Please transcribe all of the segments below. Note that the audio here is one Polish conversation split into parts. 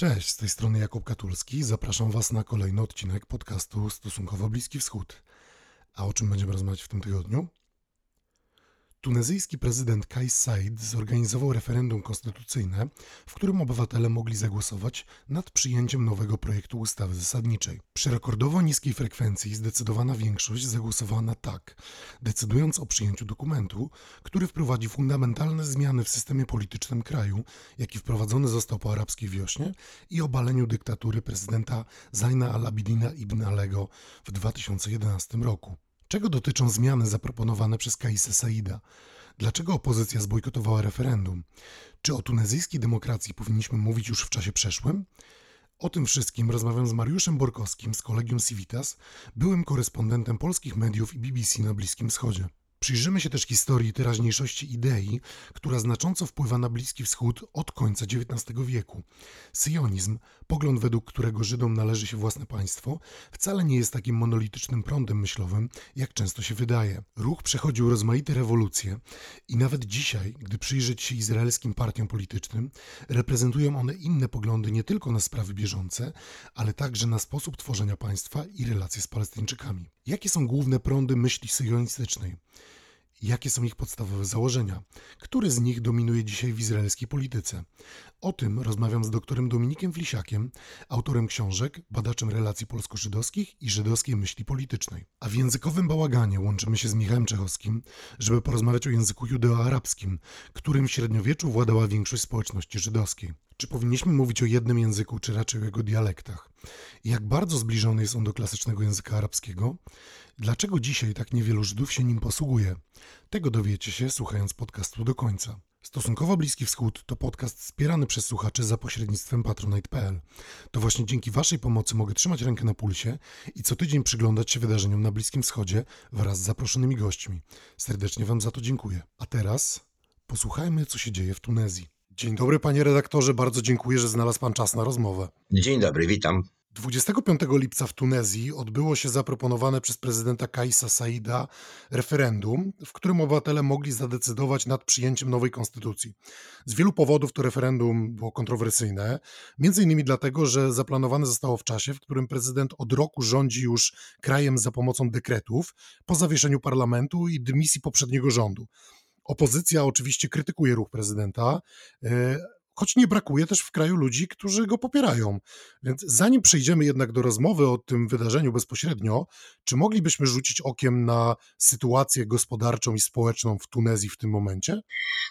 Cześć, z tej strony Jakub Katulski. Zapraszam Was na kolejny odcinek podcastu Stosunkowo Bliski Wschód. A o czym będziemy rozmawiać w tym tygodniu? Tunezyjski prezydent Kais Said zorganizował referendum konstytucyjne, w którym obywatele mogli zagłosować nad przyjęciem nowego projektu ustawy zasadniczej. Przy rekordowo niskiej frekwencji zdecydowana większość zagłosowała na tak, decydując o przyjęciu dokumentu, który wprowadzi fundamentalne zmiany w systemie politycznym kraju, jaki wprowadzony został po arabskiej wiośnie i obaleniu dyktatury prezydenta Zaina al-Abidina ibn Alego w 2011 roku. Czego dotyczą zmiany zaproponowane przez Kaisa Saida? Dlaczego opozycja zbojkotowała referendum? Czy o tunezyjskiej demokracji powinniśmy mówić już w czasie przeszłym? O tym wszystkim rozmawiam z Mariuszem Borkowskim z Kolegium Civitas, byłym korespondentem polskich mediów i BBC na Bliskim Wschodzie. Przyjrzymy się też historii teraźniejszości idei, która znacząco wpływa na Bliski Wschód od końca XIX wieku. Syjonizm, pogląd według którego Żydom należy się własne państwo, wcale nie jest takim monolitycznym prądem myślowym, jak często się wydaje. Ruch przechodził rozmaite rewolucje i nawet dzisiaj, gdy przyjrzeć się izraelskim partiom politycznym, reprezentują one inne poglądy nie tylko na sprawy bieżące, ale także na sposób tworzenia państwa i relacje z Palestyńczykami. Jakie są główne prądy myśli syjonistycznej? Jakie są ich podstawowe założenia? Który z nich dominuje dzisiaj w izraelskiej polityce? O tym rozmawiam z doktorem Dominikiem Flisiakiem, autorem książek, badaczem relacji polsko-żydowskich i żydowskiej myśli politycznej. A w językowym bałaganie łączymy się z Michałem Czechowskim, żeby porozmawiać o języku judeo-arabskim, którym w średniowieczu władała większość społeczności żydowskiej. Czy powinniśmy mówić o jednym języku, czy raczej o jego dialektach? Jak bardzo zbliżony jest on do klasycznego języka arabskiego? Dlaczego dzisiaj tak niewielu Żydów się nim posługuje? Tego dowiecie się słuchając podcastu do końca. Stosunkowo Bliski Wschód to podcast wspierany przez słuchaczy za pośrednictwem patronite.pl. To właśnie dzięki Waszej pomocy mogę trzymać rękę na pulsie i co tydzień przyglądać się wydarzeniom na Bliskim Wschodzie wraz z zaproszonymi gośćmi. Serdecznie Wam za to dziękuję. A teraz posłuchajmy, co się dzieje w Tunezji. Dzień dobry, panie redaktorze, bardzo dziękuję, że znalazł pan czas na rozmowę. Dzień dobry, witam. 25 lipca w Tunezji odbyło się zaproponowane przez prezydenta Kaisa Saida referendum, w którym obywatele mogli zadecydować nad przyjęciem nowej konstytucji. Z wielu powodów to referendum było kontrowersyjne, między innymi dlatego, że zaplanowane zostało w czasie, w którym prezydent od roku rządzi już krajem za pomocą dekretów po zawieszeniu parlamentu i dymisji poprzedniego rządu. Opozycja oczywiście krytykuje ruch prezydenta, e, choć nie brakuje też w kraju ludzi, którzy go popierają. Więc zanim przejdziemy jednak do rozmowy o tym wydarzeniu bezpośrednio, czy moglibyśmy rzucić okiem na sytuację gospodarczą i społeczną w Tunezji w tym momencie?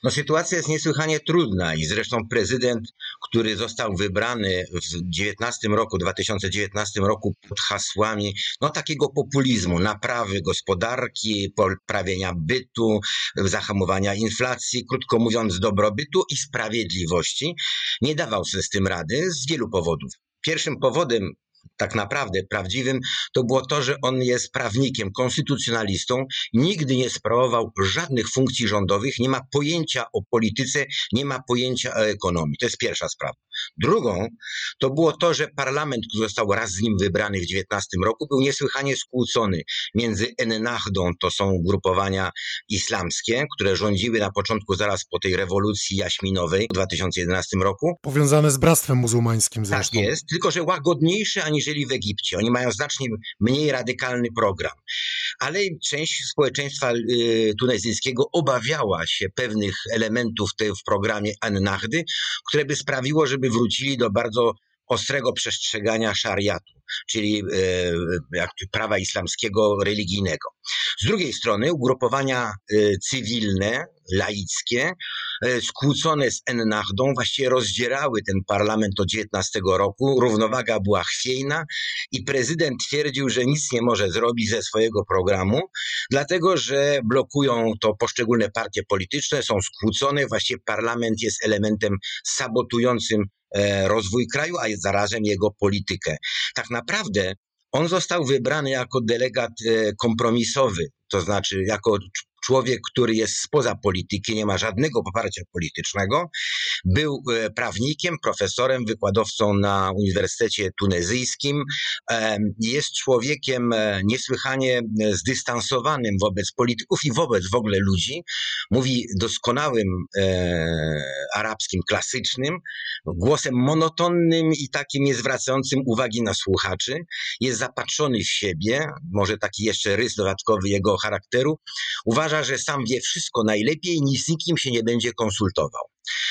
No, sytuacja jest niesłychanie trudna i zresztą prezydent, który został wybrany w 19 roku, 2019 roku pod hasłami no, takiego populizmu, naprawy gospodarki, poprawienia bytu, zahamowania inflacji, krótko mówiąc dobrobytu i sprawiedliwości nie dawał sobie z tym rady z wielu powodów. Pierwszym powodem tak naprawdę prawdziwym, to było to, że on jest prawnikiem, konstytucjonalistą, nigdy nie sprawował żadnych funkcji rządowych, nie ma pojęcia o polityce, nie ma pojęcia o ekonomii. To jest pierwsza sprawa. Drugą to było to, że parlament, który został raz z nim wybrany w 19 roku, był niesłychanie skłócony między Ennahdą, to są ugrupowania islamskie, które rządziły na początku zaraz po tej rewolucji jaśminowej w 2011 roku. Powiązane z Bractwem Muzułmańskim tak zresztą. Tak jest, tylko że łagodniejsze aniżeli w Egipcie. Oni mają znacznie mniej radykalny program. Ale część społeczeństwa y, tunezyjskiego obawiała się pewnych elementów w programie Ennahdy, które by sprawiło, żeby wrócili do bardzo ostrego przestrzegania szariatu, czyli e, prawa islamskiego religijnego. Z drugiej strony ugrupowania e, cywilne, laickie, e, skłócone z Ennahdą, właściwie rozdzierały ten parlament od 19 roku. Równowaga była chwiejna i prezydent twierdził, że nic nie może zrobić ze swojego programu, dlatego że blokują to poszczególne partie polityczne, są skłócone. Właściwie parlament jest elementem sabotującym E, rozwój kraju, a zarazem jego politykę. Tak naprawdę on został wybrany jako delegat e, kompromisowy, to znaczy jako człowiek, który jest spoza polityki, nie ma żadnego poparcia politycznego. Był e, prawnikiem, profesorem, wykładowcą na Uniwersytecie Tunezyjskim. Jest człowiekiem e, niesłychanie zdystansowanym wobec polityków i wobec w ogóle ludzi. Mówi doskonałym e, arabskim, klasycznym, głosem monotonnym i takim niezwracającym uwagi na słuchaczy. Jest zapatrzony w siebie, może taki jeszcze rys dodatkowy jego charakteru. Uważa, że sam wie wszystko najlepiej i nic z nikim się nie będzie konsultował.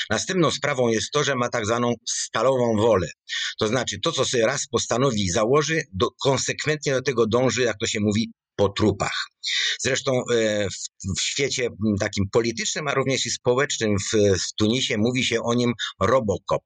Następną sprawą jest to, że ma tak zwaną stalową wolę. To znaczy to, co sobie raz postanowi i założy, do, konsekwentnie do tego dąży, jak to się mówi, po trupach. Zresztą e, w, w, świecie takim politycznym, a również i społecznym w, w Tunisie mówi się o nim Robocop.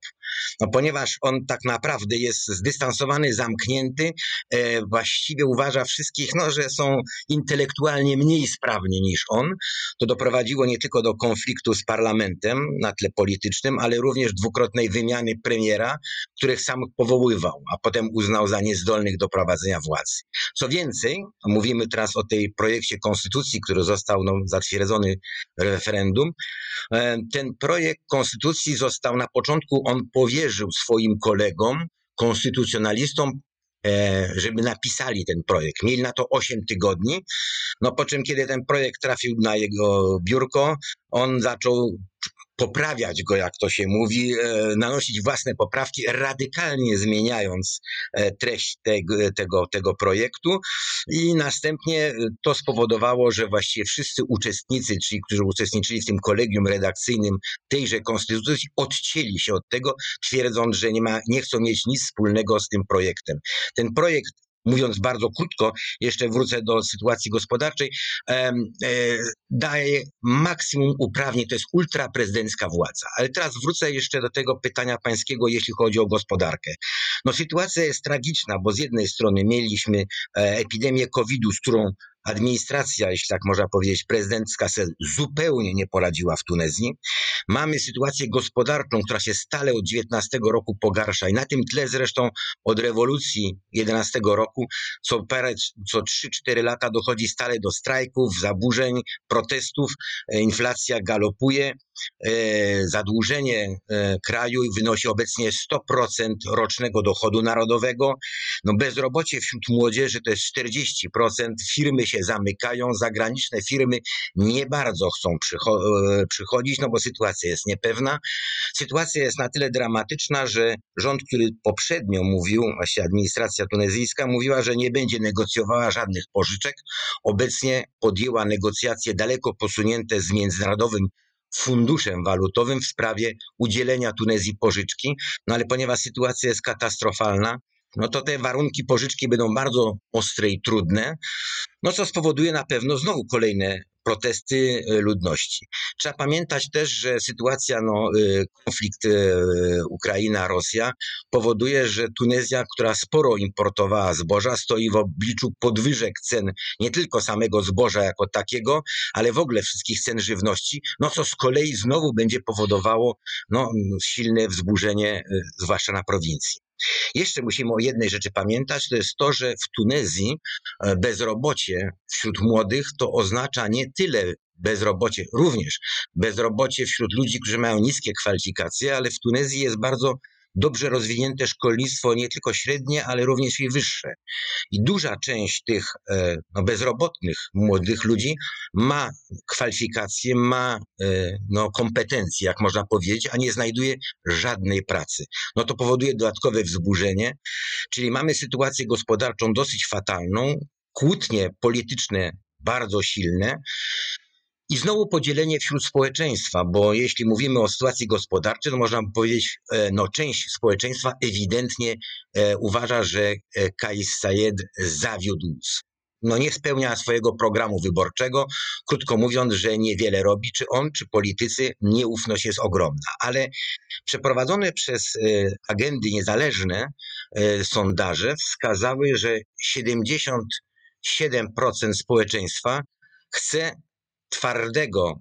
No, ponieważ on tak naprawdę jest zdystansowany, zamknięty, e, właściwie uważa wszystkich, no, że są intelektualnie mniej sprawni niż on, to doprowadziło nie tylko do konfliktu z parlamentem na tle politycznym, ale również dwukrotnej wymiany premiera, których sam powoływał, a potem uznał za niezdolnych do prowadzenia władzy. Co więcej, mówimy teraz o tej projekcie konstytucji, który został no, zatwierdzony referendum, e, ten projekt konstytucji został na początku, on powierzył swoim kolegom, konstytucjonalistom, e, żeby napisali ten projekt. Mieli na to 8 tygodni, no po czym kiedy ten projekt trafił na jego biurko, on zaczął poprawiać go, jak to się mówi, e, nanosić własne poprawki, radykalnie zmieniając e, treść tego, tego, tego projektu i następnie e, to spowodowało, że właściwie wszyscy uczestnicy, czyli którzy uczestniczyli w tym kolegium redakcyjnym tejże konstytucji, odcięli się od tego, twierdząc, że nie, ma, nie chcą mieć nic wspólnego z tym projektem. Ten projekt mówiąc bardzo krótko, jeszcze wrócę do sytuacji gospodarczej, e, daje maksimum uprawnień, to jest ultraprezydencka władza. Ale teraz wrócę jeszcze do tego pytania pańskiego, jeśli chodzi o gospodarkę. No sytuacja jest tragiczna, bo z jednej strony mieliśmy e, epidemię COVID-u, z którą administracja, jeśli tak można powiedzieć, prezydencka zupełnie nie poradziła w Tunezji. Mamy sytuację gospodarczą, która się stale od 19 roku pogarsza i na tym tle zresztą od rewolucji 11 roku co, co 3-4 lata dochodzi stale do strajków, zaburzeń, protestów, e, inflacja galopuje. E, zadłużenie e, kraju wynosi obecnie 100% rocznego dochodu narodowego. No bezrobocie wśród młodzieży to jest 40%. Firmy się zamykają, zagraniczne firmy nie bardzo chcą e, przychodzić, no bo sytuacja jest niepewna. Sytuacja jest na tyle dramatyczna, że rząd, który poprzednio mówił, właśnie administracja tunezyjska mówiła, że nie będzie negocjowała żadnych pożyczek, obecnie podjęła negocjacje daleko posunięte z Międzynarodowym funduszem walutowym w sprawie udzielenia Tunezji pożyczki, no ale ponieważ sytuacja jest katastrofalna, no to te warunki pożyczki będą bardzo ostre i trudne, no co spowoduje na pewno znowu kolejne protesty e, ludności. Trzeba pamiętać też, że sytuacja, no, e, konflikt e, Ukraina-Rosja powoduje, że Tunezja, która sporo importowała zboża, stoi w obliczu podwyżek cen nie tylko samego zboża jako takiego, ale w ogóle wszystkich cen żywności, no co z kolei znowu będzie powodowało no, silne wzburzenie, zwłaszcza na prowincji. Jeszcze musimy o jednej rzeczy pamiętać, to jest to, że w Tunezji e, bezrobocie wśród młodych to oznacza nie tyle bezrobocie, również bezrobocie wśród ludzi, którzy mają niskie kwalifikacje, ale w Tunezji jest bardzo dobrze rozwinięte szkolnictwo, nie tylko średnie, ale również i wyższe. I duża część tych e, no, bezrobotnych młodych ludzi ma kwalifikacje, ma e, no, kompetencje, jak można powiedzieć, a nie znajduje żadnej pracy. No to powoduje dodatkowe wzburzenie, czyli mamy sytuację gospodarczą dosyć fatalną, kłótnie polityczne bardzo silne, i znowu podzielenie wśród społeczeństwa, bo jeśli mówimy o sytuacji gospodarczej, to można powiedzieć, e, no część społeczeństwa ewidentnie e, uważa, że e, Kais Sayed zawiódł no nie spełnia swojego programu wyborczego. Krótko mówiąc, że niewiele robi, czy on, czy politycy, nieufność jest ogromna. Ale przeprowadzone przez agendy niezależne sondaże wskazały, że 77% społeczeństwa chce twardego,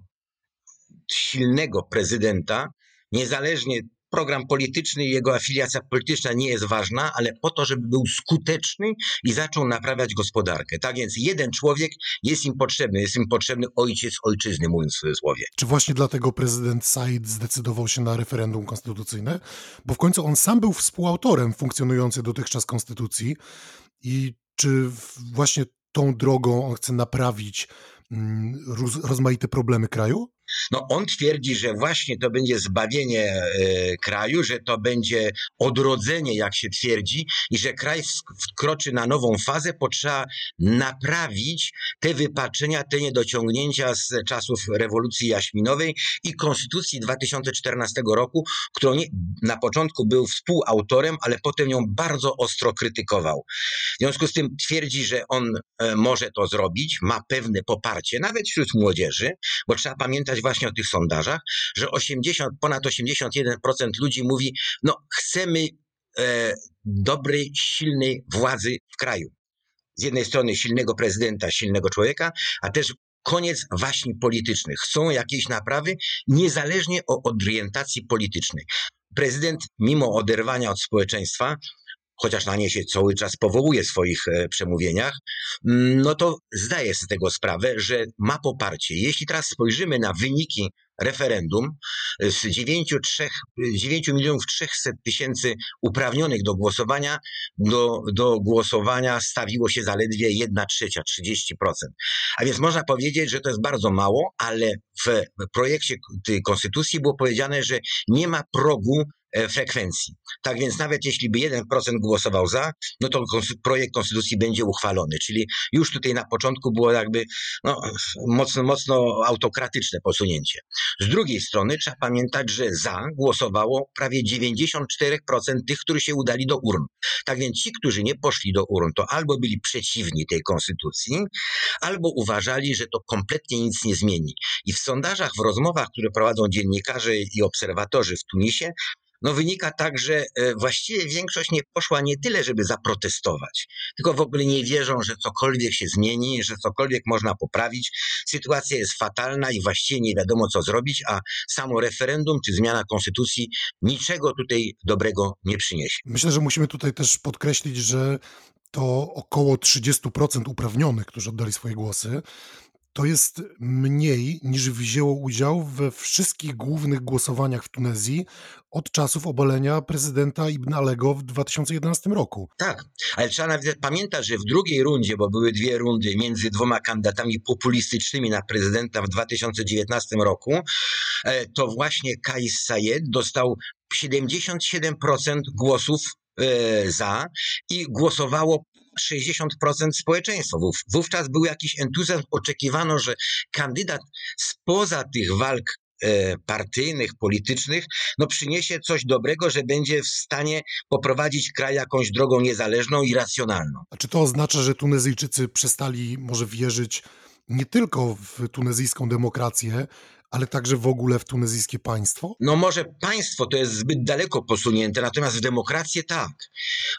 silnego prezydenta, niezależnie program polityczny i jego afiliacja polityczna nie jest ważna, ale po to, żeby był skuteczny i zaczął naprawiać gospodarkę. Tak więc jeden człowiek jest im potrzebny, jest im potrzebny ojciec ojczyzny, mówiąc w cudzysłowie. Czy właśnie dlatego prezydent Said zdecydował się na referendum konstytucyjne? Bo w końcu on sam był współautorem funkcjonującej dotychczas konstytucji i czy właśnie tą drogą on chce naprawić rozmaite problemy kraju? No on twierdzi, że właśnie to będzie zbawienie e, kraju, że to będzie odrodzenie, jak się twierdzi, i że kraj wkroczy na nową fazę, potrzeba naprawić te wypaczenia, te niedociągnięcia z czasów rewolucji jaśminowej i konstytucji 2014 roku, którą nie, na początku był współautorem, ale potem ją bardzo ostro krytykował. W związku z tym twierdzi, że on e, może to zrobić, ma pewne poparcie, nawet wśród młodzieży, bo trzeba pamiętać właśnie o tych sondażach, że 80, ponad 81% ludzi mówi, no chcemy e, dobrej, silnej władzy w kraju. Z jednej strony silnego prezydenta, silnego człowieka, a też koniec waśni politycznych. Chcą jakiejś naprawy, niezależnie od orientacji politycznej. Prezydent, mimo oderwania od społeczeństwa, chociaż na nie się cały czas powołuje w swoich e, przemówieniach, mm, no to zdaje sobie z tego sprawę, że ma poparcie. Jeśli teraz spojrzymy na wyniki referendum z 9, 3, 9 milionów 300 tysięcy uprawnionych do głosowania, do, do głosowania stawiło się zaledwie 1 trzecia, 30%. A więc można powiedzieć, że to jest bardzo mało, ale w projekcie konstytucji było powiedziane, że nie ma progu E, frekwencji. Tak więc nawet jeśli by 1% głosował za, no to projekt konstytucji będzie uchwalony. Czyli już tutaj na początku było jakby no, mocno, mocno autokratyczne posunięcie. Z drugiej strony trzeba pamiętać, że za głosowało prawie 94% tych, którzy się udali do urn. Tak więc ci, którzy nie poszli do urn, to albo byli przeciwni tej konstytucji, albo uważali, że to kompletnie nic nie zmieni. I w sondażach, w rozmowach, które prowadzą dziennikarze i obserwatorzy w Tunisie, no wynika tak, że e, właściwie większość nie poszła nie tyle, żeby zaprotestować, tylko w ogóle nie wierzą, że cokolwiek się zmieni, że cokolwiek można poprawić. Sytuacja jest fatalna i właściwie nie wiadomo, co zrobić, a samo referendum czy zmiana konstytucji niczego tutaj dobrego nie przyniesie. Myślę, że musimy tutaj też podkreślić, że to około 30% uprawnionych, którzy oddali swoje głosy, to jest mniej niż wzięło udział we wszystkich głównych głosowaniach w Tunezji od czasów obalenia prezydenta Ibn Alego w 2011 roku. Tak, ale trzeba nawet pamiętać, że w drugiej rundzie, bo były dwie rundy między dwoma kandydatami populistycznymi na prezydenta w 2019 roku, e, to właśnie Kais Sayed dostał 77% głosów e, za i głosowało 60% społeczeństwa. Wówczas był jakiś entuzjazm, oczekiwano, że kandydat spoza tych walk e, partyjnych, politycznych, no przyniesie coś dobrego, że będzie w stanie poprowadzić kraj jakąś drogą niezależną i racjonalną. A czy to oznacza, że Tunezyjczycy przestali może wierzyć nie tylko w tunezyjską demokrację, ale także w ogóle w tunezyjskie państwo? No może państwo to jest zbyt daleko posunięte, natomiast w demokrację tak.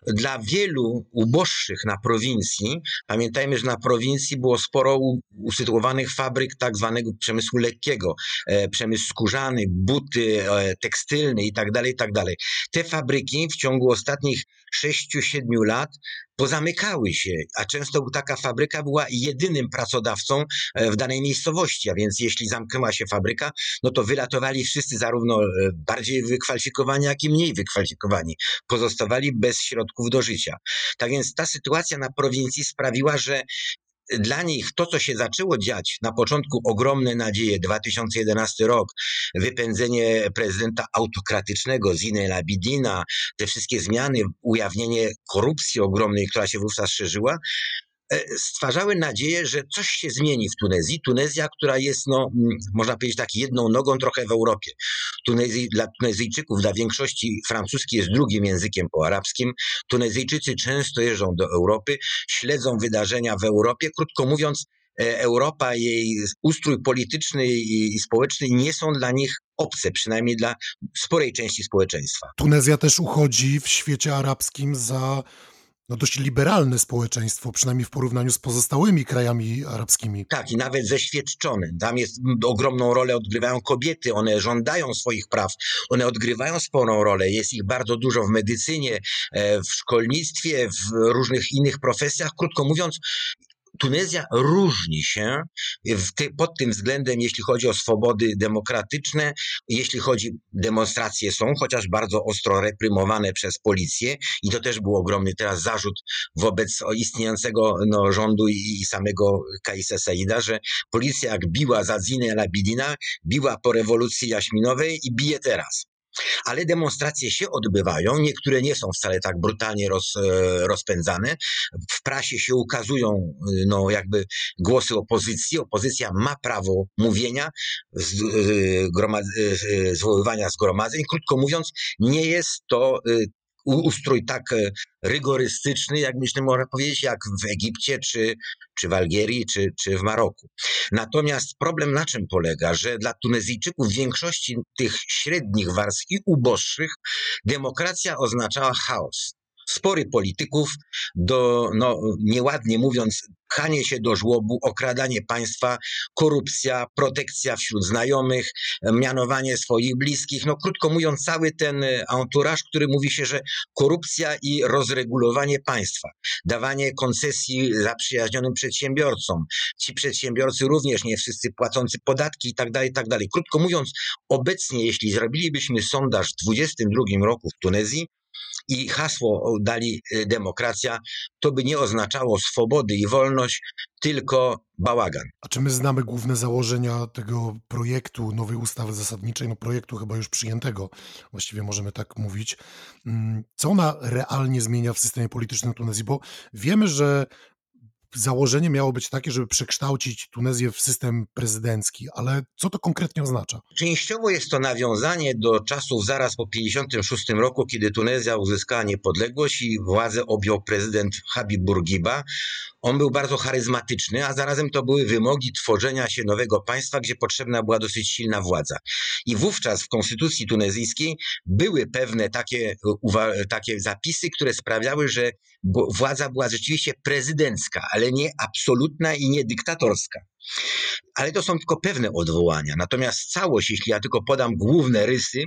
Dla wielu uboższych na prowincji, pamiętajmy, że na prowincji było sporo usytuowanych fabryk tak zwanego przemysłu lekkiego, e, przemysł skórzany, buty, e, tekstylny i tak dalej, i tak dalej. Te fabryki w ciągu ostatnich 6-7 lat pozamykały się, a często taka fabryka była jedynym pracodawcą e, w danej miejscowości, a więc jeśli zamknęła się fabryka, no to wylatowali wszyscy zarówno e, bardziej wykwalifikowani, jak i mniej wykwalifikowani. Pozostawali bez środków do życia. Tak więc ta sytuacja na prowincji sprawiła, że dla nich to, co się zaczęło dziać na początku, ogromne nadzieje, 2011 rok, wypędzenie prezydenta autokratycznego Zine Labidina, te wszystkie zmiany, ujawnienie korupcji ogromnej, która się wówczas szerzyła, stwarzały nadzieję, że coś się zmieni w Tunezji. Tunezja, która jest, no, można powiedzieć tak, jedną nogą trochę w Europie. Tunezji, dla Tunezyjczyków, dla większości francuski jest drugim językiem po arabskim. Tunezyjczycy często jeżdżą do Europy, śledzą wydarzenia w Europie. Krótko mówiąc, e, Europa, jej ustrój polityczny i społeczny nie są dla nich obce, przynajmniej dla sporej części społeczeństwa. Tunezja też uchodzi w świecie arabskim za no dość liberalne społeczeństwo, przynajmniej w porównaniu z pozostałymi krajami arabskimi. Tak, i nawet zeświadczone. Tam jest ogromną rolę odgrywają kobiety, one żądają swoich praw, one odgrywają sporą rolę. Jest ich bardzo dużo w medycynie, e, w szkolnictwie, w różnych innych profesjach. Krótko mówiąc, Tunezja różni się ty, pod tym względem, jeśli chodzi o swobody demokratyczne, jeśli chodzi, demonstracje są, chociaż bardzo ostro reprymowane przez policję i to też był ogromny teraz zarzut wobec istniejącego no, rządu i, i samego Kaisa Saida, że policja jak biła za Zinę Labidina, biła po rewolucji jaśminowej i bije teraz ale demonstracje się odbywają, niektóre nie są wcale tak brutalnie roz, e, rozpędzane. W prasie się ukazują e, no, jakby głosy opozycji. Opozycja ma prawo mówienia, z, e, zwoływania zgromadzeń. Krótko mówiąc, nie jest to ustrój tak rygorystyczny, jak myślę, można powiedzieć, jak w Egipcie, czy, czy w Algierii, czy, czy w Maroku. Natomiast problem na czym polega? Że dla Tunezyjczyków, w większości tych średnich warstw i uboższych, demokracja oznaczała chaos spory polityków, do, no, nieładnie mówiąc, pchanie się do żłobu, okradanie państwa, korupcja, protekcja wśród znajomych, mianowanie swoich bliskich. No krótko mówiąc, cały ten anturaż, który mówi się, że korupcja i rozregulowanie państwa, dawanie koncesji zaprzyjaźnionym przedsiębiorcom. Ci przedsiębiorcy również nie wszyscy płacący podatki i tak dalej, tak dalej. Krótko mówiąc, obecnie, jeśli zrobilibyśmy sondaż w 2022 roku w Tunezji, i hasło dali y, demokracja, to by nie oznaczało swobody i wolność, tylko bałagan. A czy my znamy główne założenia tego projektu nowej ustawy zasadniczej, no projektu chyba już przyjętego, właściwie możemy tak mówić. Mm, co ona realnie zmienia w systemie politycznym Tunezji? Bo wiemy, że założenie miało być takie, żeby przekształcić Tunezję w system prezydencki, ale co to konkretnie oznacza? Częściowo jest to nawiązanie do czasów zaraz po 1956 roku, kiedy Tunezja uzyskała niepodległość i władzę objął prezydent Habib Bourguiba. On był bardzo charyzmatyczny, a zarazem to były wymogi tworzenia się nowego państwa, gdzie potrzebna była dosyć silna władza. I wówczas w konstytucji tunezyjskiej były pewne takie, takie zapisy, które sprawiały, że władza była rzeczywiście prezydencka, ale nie absolutna i nie dyktatorska. Ale to są tylko pewne odwołania. Natomiast całość, jeśli ja tylko podam główne rysy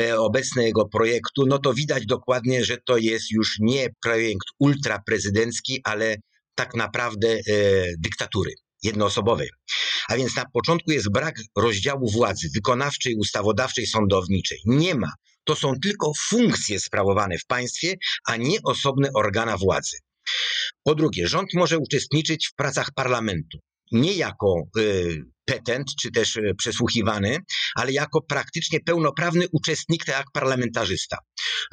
e, obecnego projektu, no to widać dokładnie, że to jest już nie projekt ultraprezydencki, ale tak naprawdę e, dyktatury jednoosobowej. A więc na początku jest brak rozdziału władzy wykonawczej, ustawodawczej, sądowniczej. Nie ma. To są tylko funkcje sprawowane w państwie, a nie osobne organa władzy. Po drugie, rząd może uczestniczyć w pracach parlamentu nie jako y, petent czy też y, przesłuchiwany, ale jako praktycznie pełnoprawny uczestnik, tak jak parlamentarzysta.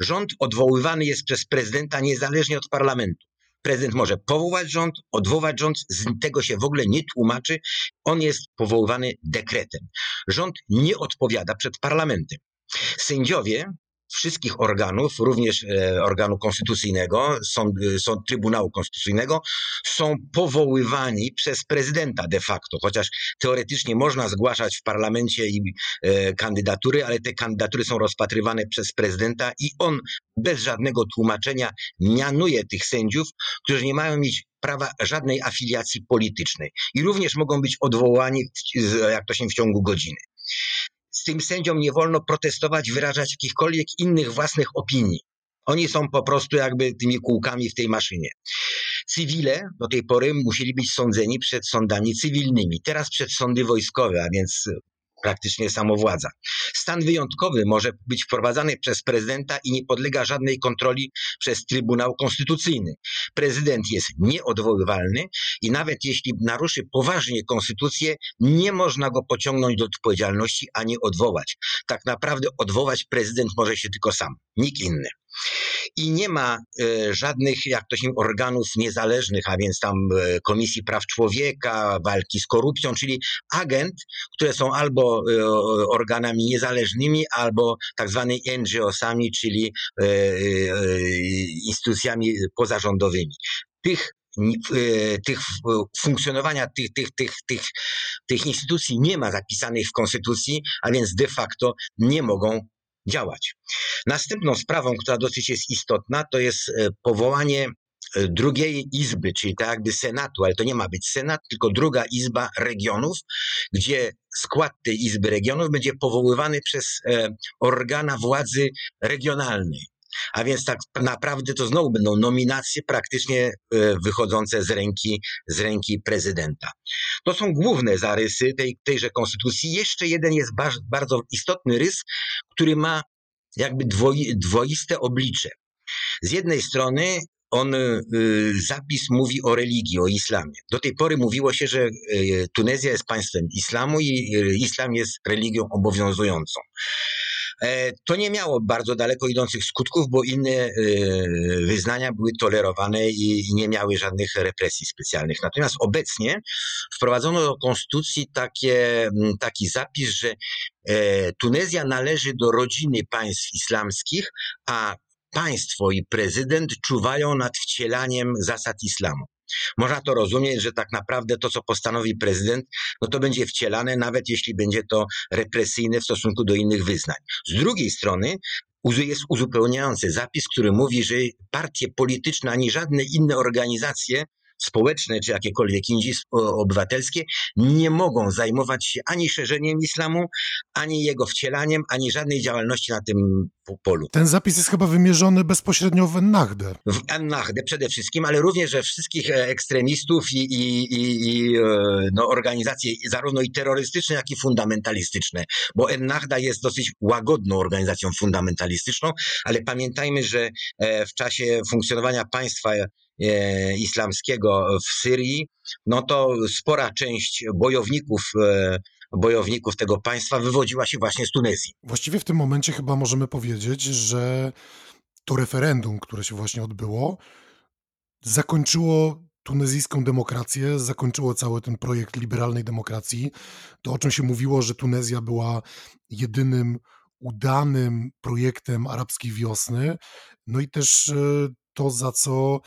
Rząd odwoływany jest przez prezydenta niezależnie od parlamentu. Prezydent może powołać rząd, odwołać rząd, z tego się w ogóle nie tłumaczy. On jest powoływany dekretem. Rząd nie odpowiada przed parlamentem. Sędziowie wszystkich organów, również e, organu konstytucyjnego, sąd, e, sąd Trybunału Konstytucyjnego, są powoływani przez prezydenta de facto, chociaż teoretycznie można zgłaszać w parlamencie i e, kandydatury, ale te kandydatury są rozpatrywane przez prezydenta i on bez żadnego tłumaczenia mianuje tych sędziów, którzy nie mają mieć prawa żadnej afiliacji politycznej i również mogą być odwołani, jak to się w ciągu godziny tym sędziom nie wolno protestować, wyrażać jakichkolwiek innych własnych opinii. Oni są po prostu jakby tymi kółkami w tej maszynie. Cywile do tej pory musieli być sądzeni przed sądami cywilnymi, teraz przed sądy wojskowe, a więc praktycznie samowładza. Stan wyjątkowy może być wprowadzany przez prezydenta i nie podlega żadnej kontroli przez Trybunał Konstytucyjny. Prezydent jest nieodwoływalny i nawet jeśli naruszy poważnie konstytucję, nie można go pociągnąć do odpowiedzialności ani odwołać. Tak naprawdę odwołać prezydent może się tylko sam, nikt inny i nie ma e, żadnych, jak to się organów niezależnych, a więc tam e, Komisji Praw Człowieka, walki z korupcją, czyli agent, które są albo e, organami niezależnymi, albo tak zwanymi NGO-sami, czyli instytucjami pozarządowymi. Tych tych funkcjonowania tych, tych, tych, tych, tych instytucji nie ma zapisanych w konstytucji, a więc de facto nie mogą działać. Następną sprawą, która dosyć jest istotna, to jest e, powołanie drugiej izby, czyli tak jakby Senatu, ale to nie ma być Senat, tylko druga izba regionów, gdzie skład tej izby regionów będzie powoływany przez organa władzy regionalnej. A więc tak naprawdę to znowu będą nominacje praktycznie wychodzące z ręki, z ręki prezydenta. To są główne zarysy tej, tejże konstytucji. Jeszcze jeden jest bardzo istotny rys, który ma jakby dwoi, dwoiste oblicze. Z jednej strony on y, zapis mówi o religii, o islamie. Do tej pory mówiło się, że y, Tunezja jest państwem islamu i islam jest religią obowiązującą. E, to nie miało bardzo daleko idących skutków, bo inne e, wyznania były tolerowane i nie miały żadnych represji specjalnych. Natomiast obecnie wprowadzono do konstytucji takie, taki zapis, że e, Tunezja należy do rodziny państw islamskich, a państwo i prezydent czuwają nad wcielaniem zasad islamu. Można to rozumieć, że tak naprawdę to, co postanowi prezydent, no to będzie wcielane, nawet jeśli będzie to represyjne w stosunku do innych wyznań. Z drugiej strony, jest uzupełniający zapis, który mówi, że partie polityczne ani żadne inne organizacje społeczne czy jakiekolwiek indziej obywatelskie nie mogą zajmować się ani szerzeniem islamu, ani jego wcielaniem, ani żadnej działalności na tym polu. Ten zapis jest chyba wymierzony bezpośrednio w Ennahdę. W Ennahdę przede wszystkim, ale również we wszystkich e, ekstremistów i, i, i, i e, no, organizacje zarówno i terrorystyczne, jak i fundamentalistyczne, bo Ennahda jest dosyć łagodną organizacją fundamentalistyczną, ale pamiętajmy, że e, w czasie funkcjonowania państwa islamskiego w Syrii, no to spora część bojowników e, bojowników tego państwa wywodziła się właśnie z Tunezji. Właściwie w tym momencie chyba możemy powiedzieć, że to referendum, które się właśnie odbyło, zakończyło tunezyjską demokrację, zakończyło cały ten projekt liberalnej demokracji. To, o czym się mówiło, że Tunezja była jedynym udanym projektem arabskiej wiosny, no i też e, to, za co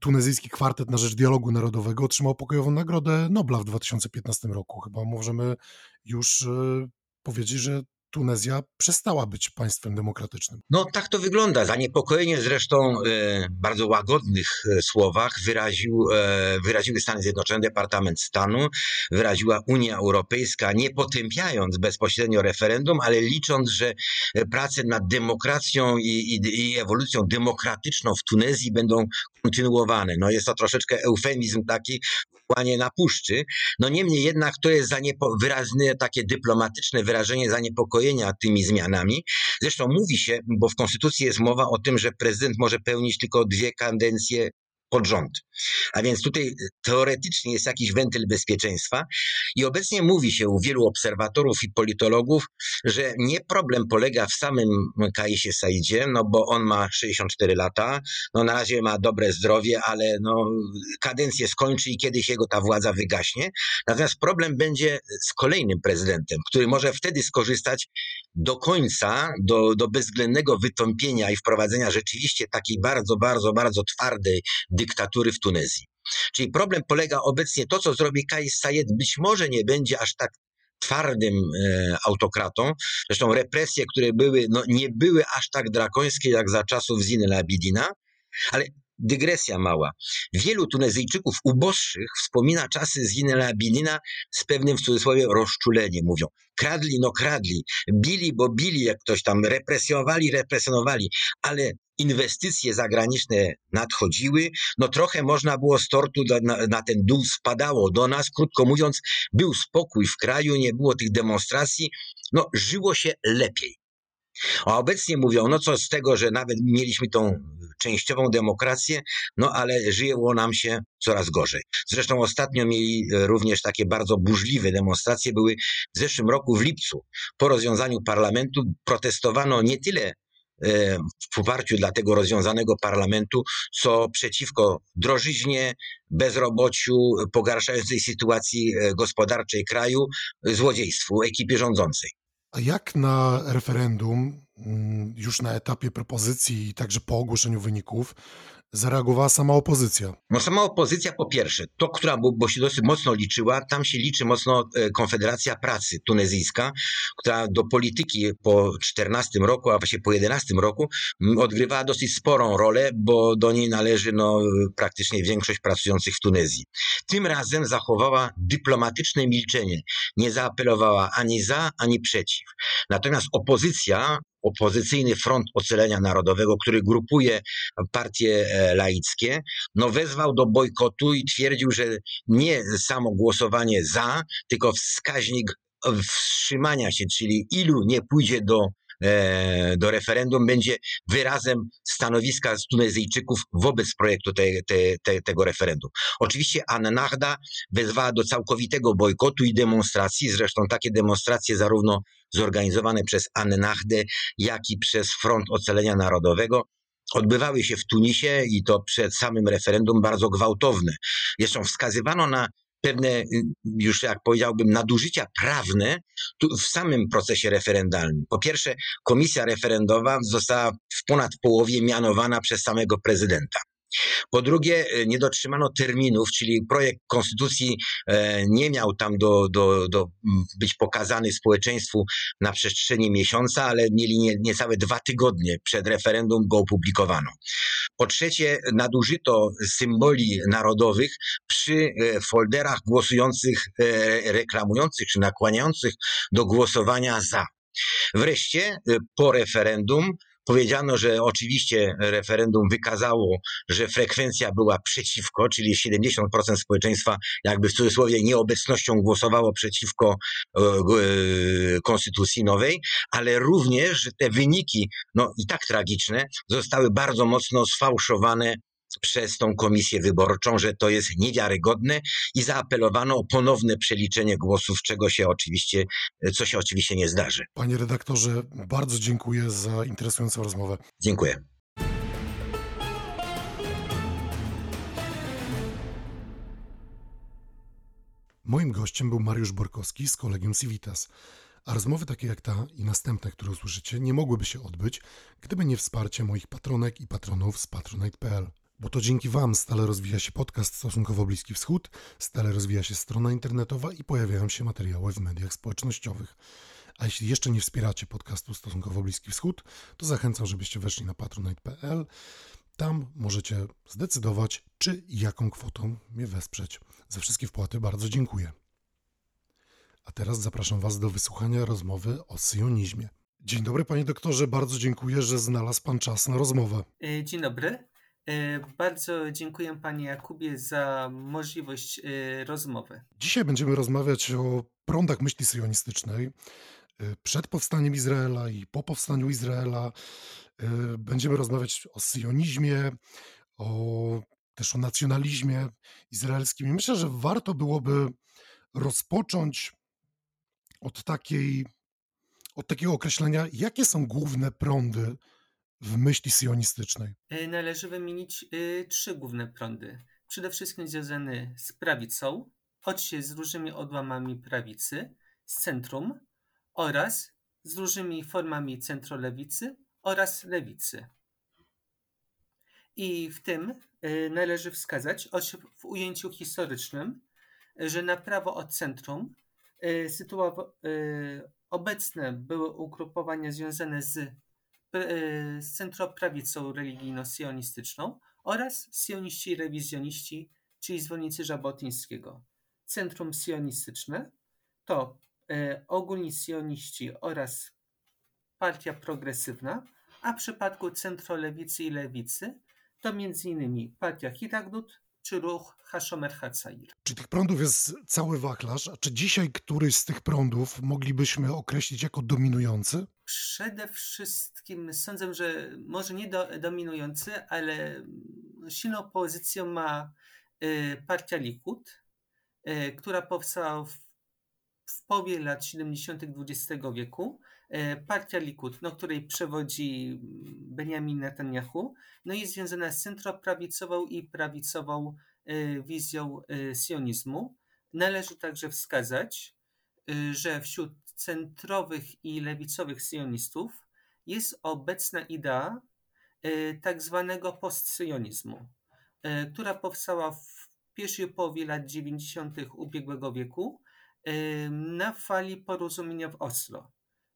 tunezyjski kwartet na rzecz dialogu narodowego otrzymał pokojową nagrodę Nobla w 2015 roku. Chyba możemy już e, powiedzieć, że Tunezja przestała być państwem demokratycznym. No tak to wygląda. Zaniepokojenie zresztą e, bardzo łagodnych e, słowach wyraził, e, wyraziły Stany Zjednoczone, Departament Stanu, wyraziła Unia Europejska, nie potępiając bezpośrednio referendum, ale licząc, że prace nad demokracją i, i, i ewolucją demokratyczną w Tunezji będą kontynuowane. No jest to troszeczkę eufemizm taki płanie na puszczy. No niemniej jednak to jest zaniepo- wyraźne takie dyplomatyczne wyrażenie zaniepokojenia tymi zmianami. Zresztą mówi się, bo w Konstytucji jest mowa o tym, że prezydent może pełnić tylko dwie kadencje pod rząd. A więc tutaj teoretycznie jest jakiś wentyl bezpieczeństwa i obecnie mówi się u wielu obserwatorów i politologów, że nie problem polega w samym Kaisie Saidzie, no bo on ma 64 lata, no na razie ma dobre zdrowie, ale no kadencję skończy i kiedyś jego ta władza wygaśnie. Natomiast problem będzie z kolejnym prezydentem, który może wtedy skorzystać do końca, do, do bezwzględnego wytąpienia i wprowadzenia rzeczywiście takiej bardzo, bardzo, bardzo twardej dyktatury w Tunezji. Czyli problem polega obecnie, to co zrobi Kais Sayed być może nie będzie aż tak twardym e, autokratą. Zresztą represje, które były, no, nie były aż tak drakońskie jak za czasów Ziny Labidina, ale dygresja mała. Wielu Tunezyjczyków uboższych wspomina czasy z Abidina z pewnym w cudzysłowie rozczuleniem. Mówią, kradli, no kradli, bili, bo bili, jak ktoś tam, represjonowali, represjonowali, ale inwestycje zagraniczne nadchodziły, no trochę można było z tortu na, na, ten dół spadało do nas, krótko mówiąc, był spokój w kraju, nie było tych demonstracji, no żyło się lepiej. A obecnie mówią, no co z tego, że nawet mieliśmy tą częściową demokrację, no ale żyło nam się coraz gorzej. Zresztą ostatnio mieli również takie bardzo burzliwe demonstracje, były w zeszłym roku w lipcu. Po rozwiązaniu parlamentu protestowano nie tyle e, w poparciu dla tego rozwiązanego parlamentu, co przeciwko drożyźnie, bezrobociu, pogarszającej sytuacji e, gospodarczej kraju, złodziejstwu ekipy rządzącej. A jak na referendum mm, już na etapie propozycji i także po ogłoszeniu wyników zareagowała sama opozycja? No sama opozycja po pierwsze, to, która bo, się dosyć mocno liczyła, tam się liczy mocno e, Konfederacja Pracy tunezyjska, która do polityki po 14 roku, a właściwie po 11 roku odgrywała dosyć sporą rolę, bo do niej należy no, praktycznie większość pracujących w Tunezji. Tym razem zachowała dyplomatyczne milczenie. Nie zaapelowała ani za, ani przeciw. Natomiast opozycja opozycyjny Front Ocalenia Narodowego, który grupuje partie e, laickie, no wezwał do bojkotu i twierdził, że nie samo głosowanie za, tylko wskaźnik wstrzymania się, czyli ilu nie pójdzie do e, do referendum będzie wyrazem stanowiska Tunezyjczyków wobec projektu te, te, te, tego referendum. Oczywiście Annahda wezwała do całkowitego bojkotu i demonstracji, zresztą takie demonstracje zarówno zorganizowane przez Annahdę, jak i przez Front Ocalenia Narodowego odbywały się w Tunisie i to przed samym referendum bardzo gwałtowne. Zresztą wskazywano na pewne, y, już jak powiedziałbym, nadużycia prawne w samym procesie referendalnym. Po pierwsze, komisja referendowa została w ponad połowie mianowana przez samego prezydenta. Po drugie, e, nie dotrzymano terminów, czyli projekt konstytucji e, nie miał tam do, do, do być pokazany społeczeństwu na przestrzeni miesiąca, ale mieli nie, niecałe dwa tygodnie przed referendum go opublikowano. Po trzecie, nadużyto symboli narodowych przy e, folderach głosujących, reklamujących czy nakłaniających do głosowania za. Wreszcie po referendum Powiedziano, że oczywiście referendum wykazało, że frekwencja była przeciwko, czyli 70% społeczeństwa jakby w cudzysłowie nieobecnością głosowało przeciwko e, e, konstytucji nowej, ale również, że te wyniki, no i tak tragiczne, zostały bardzo mocno sfałszowane przez tą komisję wyborczą, że to jest niewiarygodne i zaapelowano o ponowne przeliczenie głosów, czego się oczywiście, co się oczywiście nie zdarzy. Panie redaktorze, bardzo dziękuję za interesującą rozmowę. Dziękuję. Moim gościem był Mariusz Borkowski z Kolegium Civitas. A rozmowy takie jak ta i następne, które usłyszycie, nie mogłyby się odbyć, gdyby nie wsparcie moich patronek i patronów z patronite.pl. Bo to dzięki Wam stale rozwija się podcast Stosunkowo Bliski Wschód, stale rozwija się strona internetowa i pojawiają się materiały w mediach społecznościowych. A jeśli jeszcze nie wspieracie podcastu Stosunkowo Bliski Wschód, to zachęcam, żebyście weszli na patronite.pl. Tam możecie zdecydować, czy i jaką kwotą mnie wesprzeć. Za wszystkie wpłaty bardzo dziękuję. A teraz zapraszam Was do wysłuchania rozmowy o syjonizmie. Dzień dobry, panie doktorze, bardzo dziękuję, że znalazł pan czas na rozmowę. E, dzień dobry. E, bardzo dziękuję Panie Jakubie za możliwość e, rozmowy. Dzisiaj będziemy rozmawiać o prądach myśli syjonistycznej e, przed powstaniem Izraela i po powstaniu Izraela. Będziemy rozmawiać o syjonizmie, o, też o nacjonalizmie izraelskim. I myślę, że warto byłoby rozpocząć od takiej, od takiego określenia, jakie są główne prądy w myśli sionistycznej? E, należy wymienić y, trzy główne prądy. Przede wszystkim związany z prawicą, choć z różnymi odłamami prawicy, z centrum oraz z różnymi formami centrolewicy oraz lewicy. I w tym y, należy wskazać, w ujęciu historycznym, że na prawo od centrum y, obecne były ugrupowania związane z E, z centroprawicą religijno-sionistyczną oraz sioniści rewizjoniści, czyli zwolennicy Żabotyńskiego. Centrum sionistyczne to e, ogólni sioniści oraz partia progresywna, a w przypadku centrolewicy i lewicy to m.in. partia Hiragnut, czy ruch Hashomer Hatzair. Czy tych prądów jest cały wachlarz? A czy dzisiaj któryś z tych prądów moglibyśmy określić jako dominujący? Przede wszystkim sądzę, że może nie do, dominujący, ale silną pozycję ma y, partia Likud, y, która powstała w, w połowie lat 70. XX wieku. Y, partia Likud, no, której przewodzi Benjamin Netanyahu, no jest związana z centroprawicową i prawicową wizją sionizmu. Należy także wskazać, że wśród centrowych i lewicowych sionistów jest obecna idea tak zwanego postsyjonizmu, która powstała w pierwszej połowie lat 90. ubiegłego wieku na fali porozumienia w Oslo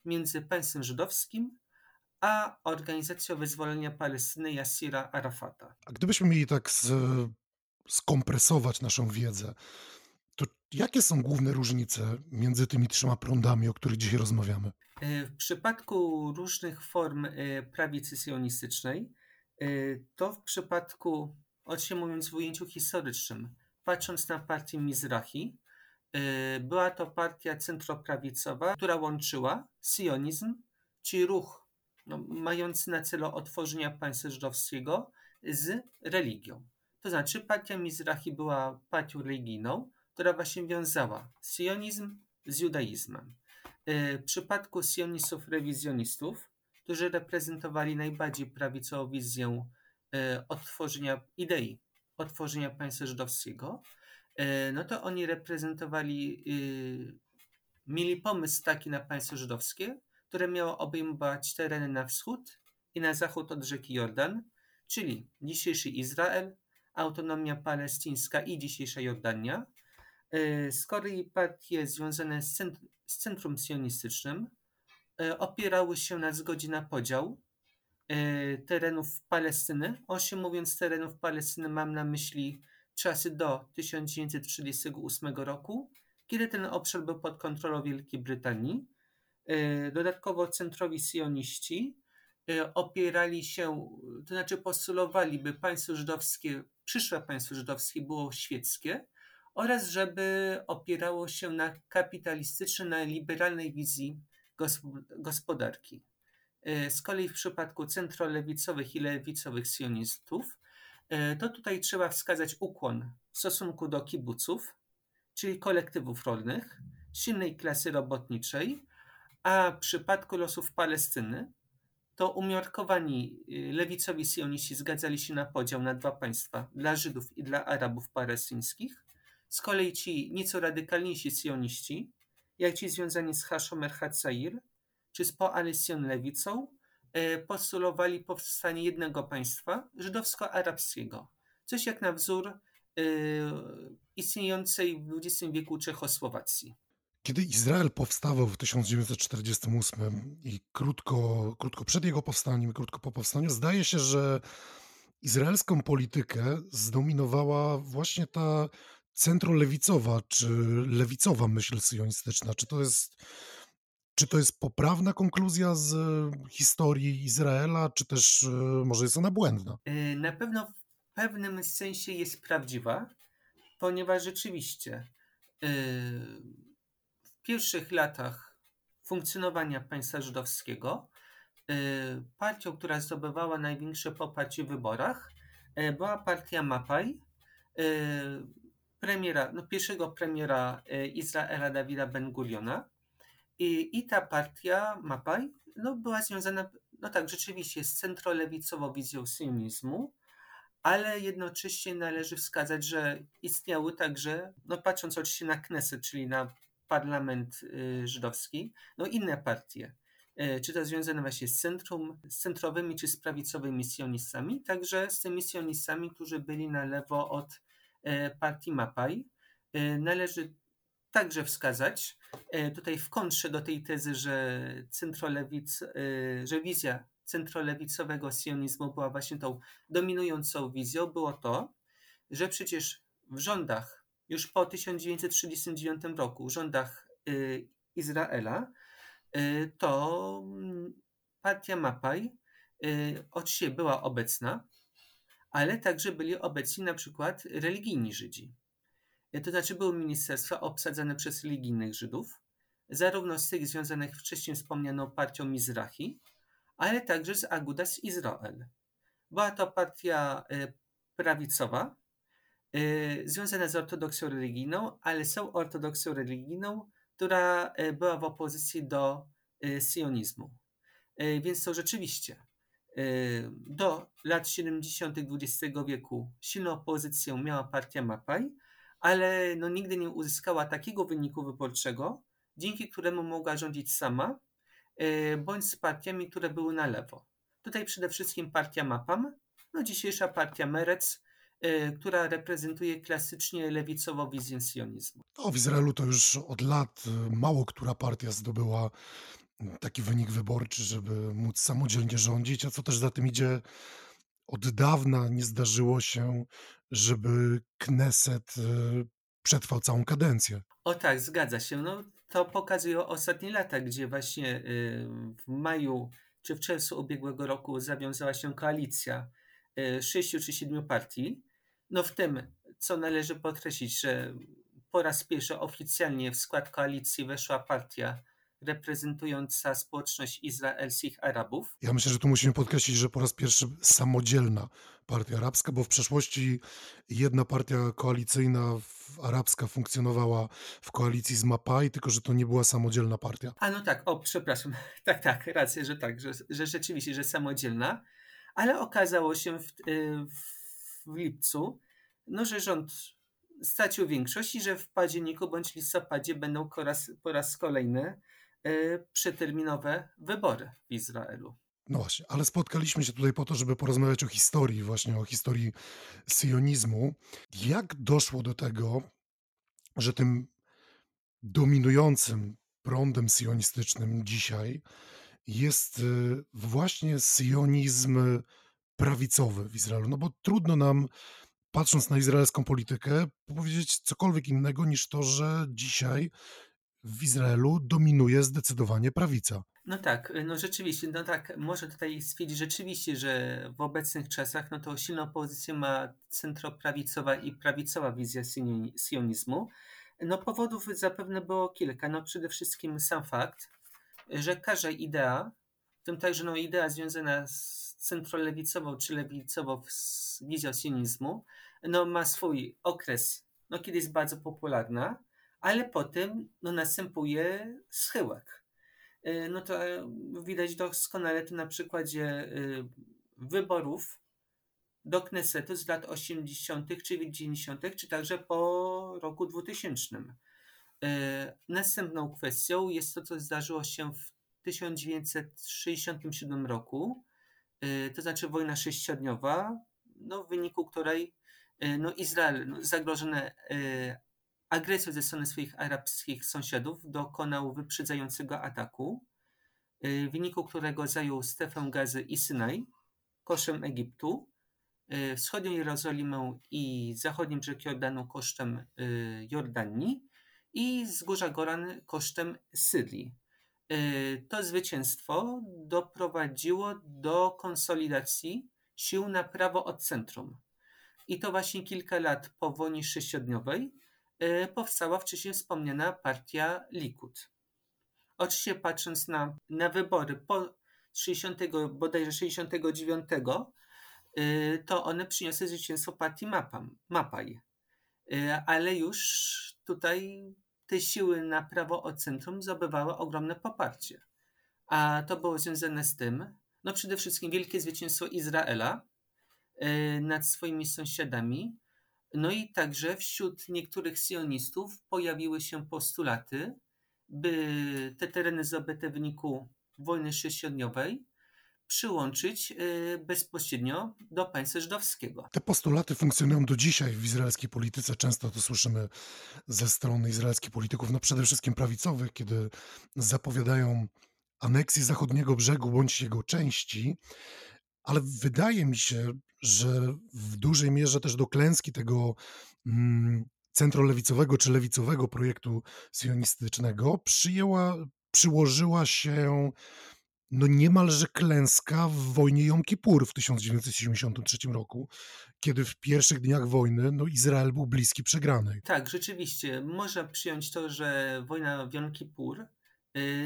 między państwem żydowskim a Organizacją Wyzwolenia Palestyny Yassira Arafata. A gdybyśmy mieli tak z, skompresować naszą wiedzę, to jakie są główne różnice między tymi trzema prądami, o których dzisiaj rozmawiamy? E, w przypadku różnych form e, prawicy sionistycznej, e, to w przypadku, oczywiście mówiąc w ujęciu historycznym, patrząc na partię Mizrahi, była to partia centroprawicowa, która łączyła sionizm, czyli ruch no, mający na celu otworzenia państwa żydowskiego z religią. To znaczy partia Mizrahi była partią religijną, która właśnie wiązała sionizm z judaizmem. W przypadku sionistów rewizjonistów, którzy reprezentowali najbardziej prawicową wizję odtworzenia idei, otworzenia państwa żydowskiego, no to oni reprezentowali, mieli pomysł taki na państwo żydowskie, które miało obejmować tereny na wschód i na zachód od rzeki Jordan, czyli dzisiejszy Izrael, autonomia palestyńska i dzisiejsza Jordania. E, z kolei partie związane z, z centrum sionistycznym e, opierały się na zgodzie na podział e, terenów Palestyny. Osie mówiąc terenów Palestyny mam na myśli czasy do 1938 roku, kiedy ten obszar był pod kontrolą Wielkiej Brytanii. Dodatkowo centrowi sioniści opierali się, to znaczy postulowali, by państwo żydowskie przyszłe państwo żydowskie było świeckie oraz żeby opierało się na kapitalistycznej, na liberalnej wizji gospodarki. E, z kolei w przypadku centrolewicowych i lewicowych sionistów, e, to tutaj trzeba wskazać ukłon w stosunku do kibuców, czyli kolektywów rolnych, silnej klasy robotniczej, a w przypadku losów Palestyny, to umiarkowani y, lewicowi sioniści zgadzali się na podział na dwa państwa dla Żydów i dla Arabów palestyńskich. Z kolei ci nieco radykalniejsi sioniści, jak ci związani z Hashomer Hatzair czy z Poalesjon lewicą, postulowali powstanie jednego państwa żydowsko-arabskiego. Coś jak na wzór y, istniejącej w XX wieku Czechosłowacji. Kiedy Izrael powstawał w 1948 i krótko, krótko przed jego powstaniem, krótko po powstaniu, zdaje się, że izraelską politykę zdominowała właśnie ta centrolewicowa czy lewicowa myśl syjonistyczna. Czy to jest, czy to jest poprawna konkluzja z historii Izraela, czy też e, może jest ona błędna? E, na pewno w pewnym sensie jest prawdziwa, ponieważ rzeczywiście. Yy pierwszych latach funkcjonowania państwa żydowskiego partią, która zdobywała największe poparcie w wyborach, była partia Mapaj, premiera, no pierwszego premiera Izraela Dawida Ben Guriona. I, I ta partia Mapaj no, była związana, no tak, rzeczywiście z centrolewicową wizją sionizmu, ale jednocześnie należy wskazać, że istniały także, no patrząc oczywiście na Knesset, czyli na parlament y, żydowski, no inne partie, y, czy to związane właśnie z centrum, z centrowymi czy z prawicowymi sionistami, także z tymi sionistami, którzy byli na lewo od y, partii Mapaj. Należy także wskazać, tutaj w kontrze do tej tezy, że centrolewic, że wizja centrolewicowego sionizmu była właśnie tą dominującą wizją, było to, że przecież w rządach już po 1939 roku rządach y, Izraela, to mm, partia Mapaj y, oczywiście była obecna, ale także byli obecni na przykład religijni Żydzi. To znaczy były ministerstwa obsadzane przez religijnych Żydów, zarówno z tych związanych wcześniej wspomnianą partią Mizrahi, ale także z Agudas Izrael. Była to partia prawicowa, Y, związane z ortodoksją religijną, ale są ortodoksją religijną, która y, była w opozycji do y, sionizmu. Więc to rzeczywiście do lat 70. XX wieku silną pozycję miała partia Mapaj, ale no nigdy nie uzyskała takiego wyniku wyborczego, dzięki któremu mogła rządzić sama bądź z partiami, które były na lewo. Tutaj przede wszystkim partia MAPAM, no dzisiejsza partia Merec, która reprezentuje klasycznie lewicową wizję sionizmu. No, w Izraelu to już od lat mało która partia zdobyła taki wynik wyborczy, żeby móc samodzielnie rządzić, a co też za tym idzie, od dawna nie zdarzyło się, żeby Kneset przetrwał całą kadencję. O tak, zgadza się. No, to pokazują ostatnie lata, gdzie właśnie w maju czy w czerwcu ubiegłego roku zawiązała się koalicja sześciu czy siedmiu partii. No w tym, co należy podkreślić, że po raz pierwszy oficjalnie w skład koalicji weszła partia reprezentująca społeczność izraelskich Arabów. Ja myślę, że tu musimy podkreślić, że po raz pierwszy samodzielna partia arabska, bo w przeszłości jedna partia koalicyjna arabska funkcjonowała w koalicji z Mapai, tylko że to nie była samodzielna partia. A no tak, o przepraszam, tak, tak, rację, że tak, że, że rzeczywiście, że samodzielna, ale okazało się w, y, w lipcu, no, że rząd stracił większość i że w październiku bądź listopadzie będą po raz, po raz kolejny przeterminowe wybory w Izraelu. No właśnie, ale spotkaliśmy się tutaj po to, żeby porozmawiać o historii, właśnie o historii sionizmu. Jak doszło do tego, że tym dominującym prądem sionistycznym dzisiaj jest y, właśnie sionizm prawicowy w Izraelu? No bo trudno nam, patrząc na izraelską politykę, powiedzieć cokolwiek innego niż to, że dzisiaj w Izraelu dominuje zdecydowanie prawica. No tak, no rzeczywiście, no tak, może tutaj stwierdzić rzeczywiście, że w obecnych czasach no to silną pozycję ma centroprawicowa i prawicowa wizja sionizmu. No powodów zapewne było kilka. No przede wszystkim sam fakt, że każda idea, w tym także no idea związana z centrolewicową czy lewicową wizją sionizmu, no ma swój okres, no kiedy jest bardzo popularna, ale potem no, następuje schyłek. Y, no to e, widać doskonale to na przykładzie y, wyborów do Knesetu z lat 80. czy 90., czy także po roku 2000. Y, następną kwestią jest to, co zdarzyło się w 1967 roku, to znaczy wojna sześciodniowa, no, w wyniku której no, Izrael no, zagrożony agresją ze strony swoich arabskich sąsiadów dokonał wyprzedzającego ataku, y, w wyniku którego zajął strefę Gazy i Synaj kosztem Egiptu, y, wschodnią Jerozolimę i zachodnim brzeg Jordanu kosztem y, Jordanii i wzgórza Goran kosztem Syrii. To zwycięstwo doprowadziło do konsolidacji sił na prawo od centrum. I to właśnie kilka lat po wojnie sześciodniowej, powstała wcześniej wspomniana partia Likud. Oczywiście patrząc na, na wybory po 60, bodajże 69, y, to one przyniosły zwycięstwo partii Mapam, Mapaj. Y, ale już tutaj te siły na prawo od centrum zdobywały ogromne poparcie. A to było związane z tym, no przede wszystkim wielkie zwycięstwo Izraela nad swoimi sąsiadami, no i także wśród niektórych sionistów pojawiły się postulaty, by te tereny zdobyte w wyniku wojny sześciodniowej przyłączyć y, bezpośrednio do państwa żydowskiego. Te postulaty funkcjonują do dzisiaj w izraelskiej polityce. Często to słyszymy ze strony izraelskich polityków, no przede wszystkim prawicowych, kiedy zapowiadają aneksję zachodniego brzegu bądź jego części, ale wydaje mi się, że w dużej mierze też do klęski tego mm, centrolewicowego czy lewicowego projektu sionistycznego przyjęła, przyłożyła się no niemalże klęska w wojnie Jom Kippur w 1973 roku, kiedy w pierwszych dniach wojny no, Izrael był bliski przegranej. Tak, rzeczywiście. Można przyjąć to, że wojna w Jom Kippur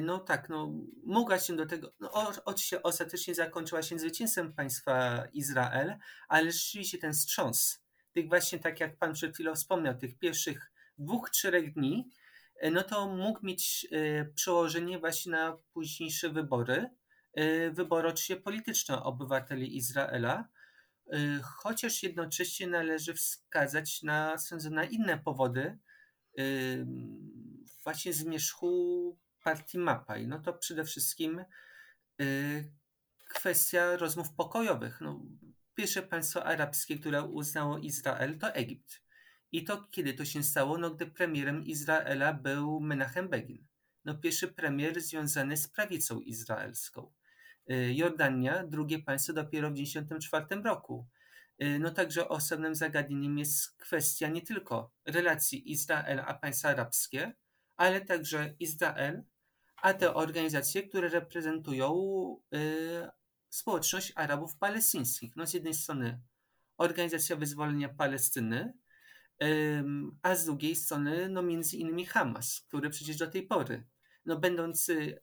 no tak, no, mogła się do tego. No, oczywiście ostatecznie zakończyła się zwycięstwem państwa Izrael, ale rzeczywiście ten wstrząs, tych właśnie, tak jak pan przed chwilą wspomniał, tych pierwszych dwóch, trzech dni, y, no to mógł mieć y, przełożenie właśnie na późniejsze wybory, wybory oczywiście polityczne obywateli Izraela, chociaż jednocześnie należy wskazać na, sądzę, na inne powody właśnie zmierzchu partii Mapaj, no to przede wszystkim y, kwestia rozmów pokojowych. No, pierwsze państwo arabskie, które uznało Izrael, to Egipt. I to kiedy to się stało? No, gdy premierem Izraela był Menachem Begin. No, pierwszy premier związany z prawicą izraelską. Y, Jordania, drugie państwo dopiero w 1994 roku. Y, no także osobnym zagadnieniem jest kwestia nie tylko relacji Izraela a państwa arabskie, ale także Izrael, a te organizacje, które reprezentują y, społeczność Arabów palestyńskich. No z jednej strony Organizacja Wyzwolenia Palestyny, a z drugiej strony no między innymi Hamas, który przecież do tej pory, no będący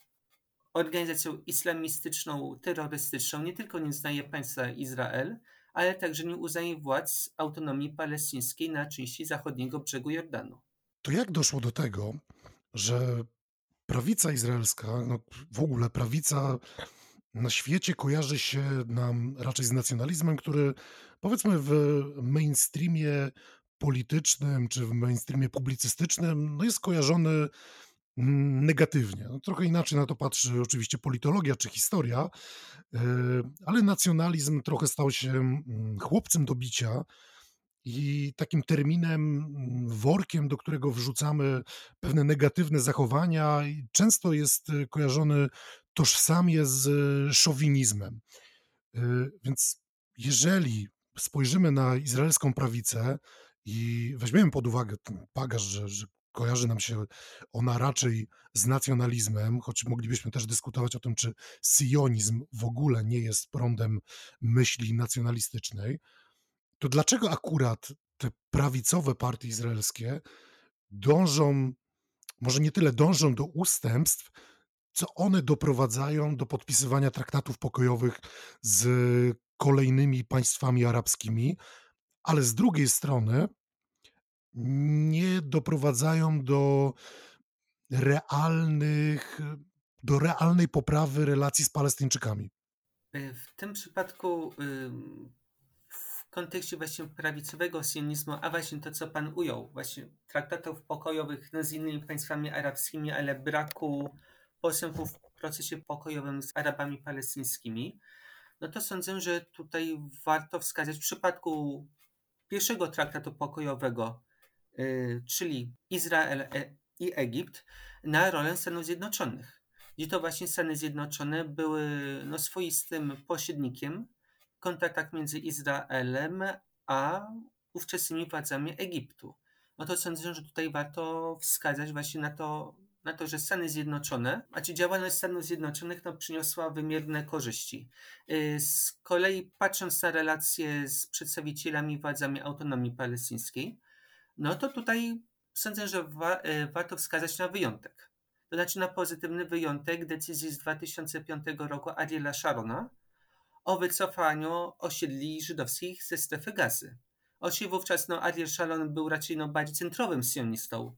organizacją islamistyczną, terrorystyczną, nie tylko nie uznaje państwa Izrael, ale także nie uznaje władz autonomii palestyńskiej na części zachodniego brzegu Jordanu. To jak doszło do tego, że prawica izraelska, no w ogóle prawica na świecie kojarzy się nam raczej z nacjonalizmem, który powiedzmy w mainstreamie politycznym czy w mainstreamie publicystycznym no jest kojarzony mm, negatywnie. No, trochę inaczej na to patrzy oczywiście politologia czy historia, e, ale nacjonalizm trochę stał się mm, chłopcem do bicia i takim terminem, mm, workiem, do którego wrzucamy pewne negatywne zachowania, często jest y, kojarzony tożsamie z y, szowinizmem. Y, więc jeżeli spojrzymy na izraelską prawicę i weźmiemy pod uwagę ten bagaż, że, że kojarzy nam się ona raczej z nacjonalizmem, choć moglibyśmy też dyskutować o tym, czy sionizm w ogóle nie jest prądem myśli nacjonalistycznej, to dlaczego akurat te prawicowe partie izraelskie dążą, może nie tyle dążą do ustępstw, co one doprowadzają do podpisywania traktatów pokojowych z kolejnymi państwami arabskimi, ale z drugiej strony nie doprowadzają do realnych, do realnej poprawy relacji z Palestyńczykami. W tym przypadku kontekście właśnie prawicowego sionizmu, a właśnie to, co Pan ujął, właśnie traktatów pokojowych no, z innymi państwami arabskimi, ale braku postępów w procesie pokojowym z Arabami palestyńskimi, no to sądzę, że tutaj warto wskazać w przypadku pierwszego traktatu pokojowego, yy, czyli Izrael e i Egipt, na rolę Stanów Zjednoczonych. Gdzie to właśnie Stany Zjednoczone były no, swoistym pośrednikiem kontaktach między Izraelem a ówczesnymi władzami Egiptu. No to sądzę, że tutaj warto wskazać właśnie na to, na to, że Stany Zjednoczone, a czy działalność Stanów Zjednoczonych no, przyniosła wymierne korzyści. Y, z kolei patrząc na relacje z przedstawicielami władzami autonomii palestyńskiej, no to tutaj sądzę, że wa y, warto wskazać na wyjątek. To znaczy na pozytywny wyjątek decyzji z 2005 roku Ariela Sharona, o wycofaniu osiedli żydowskich ze strefy gazy. Oczywiście wówczas no, Ariel był raczej no, bardziej centrowym sionistą,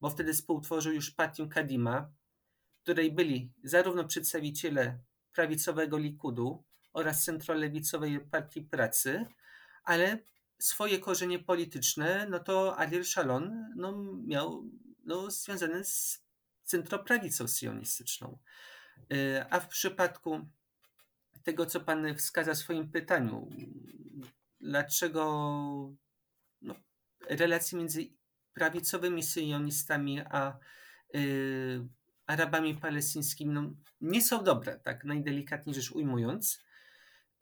bo wtedy współtworzył już partię Kadima, w której byli zarówno przedstawiciele prawicowego Likudu oraz centrolewicowej Partii Pracy, ale swoje korzenie polityczne, no to Ariel Sharon no, miał no, związane z centroprawicą sionistyczną. Y, a w przypadku tego, co Pan wskazał w swoim pytaniu. Dlaczego no, relacje między prawicowymi syjonistami a y, Arabami palestyńskimi no, nie są dobre, tak najdelikatniej rzecz ujmując,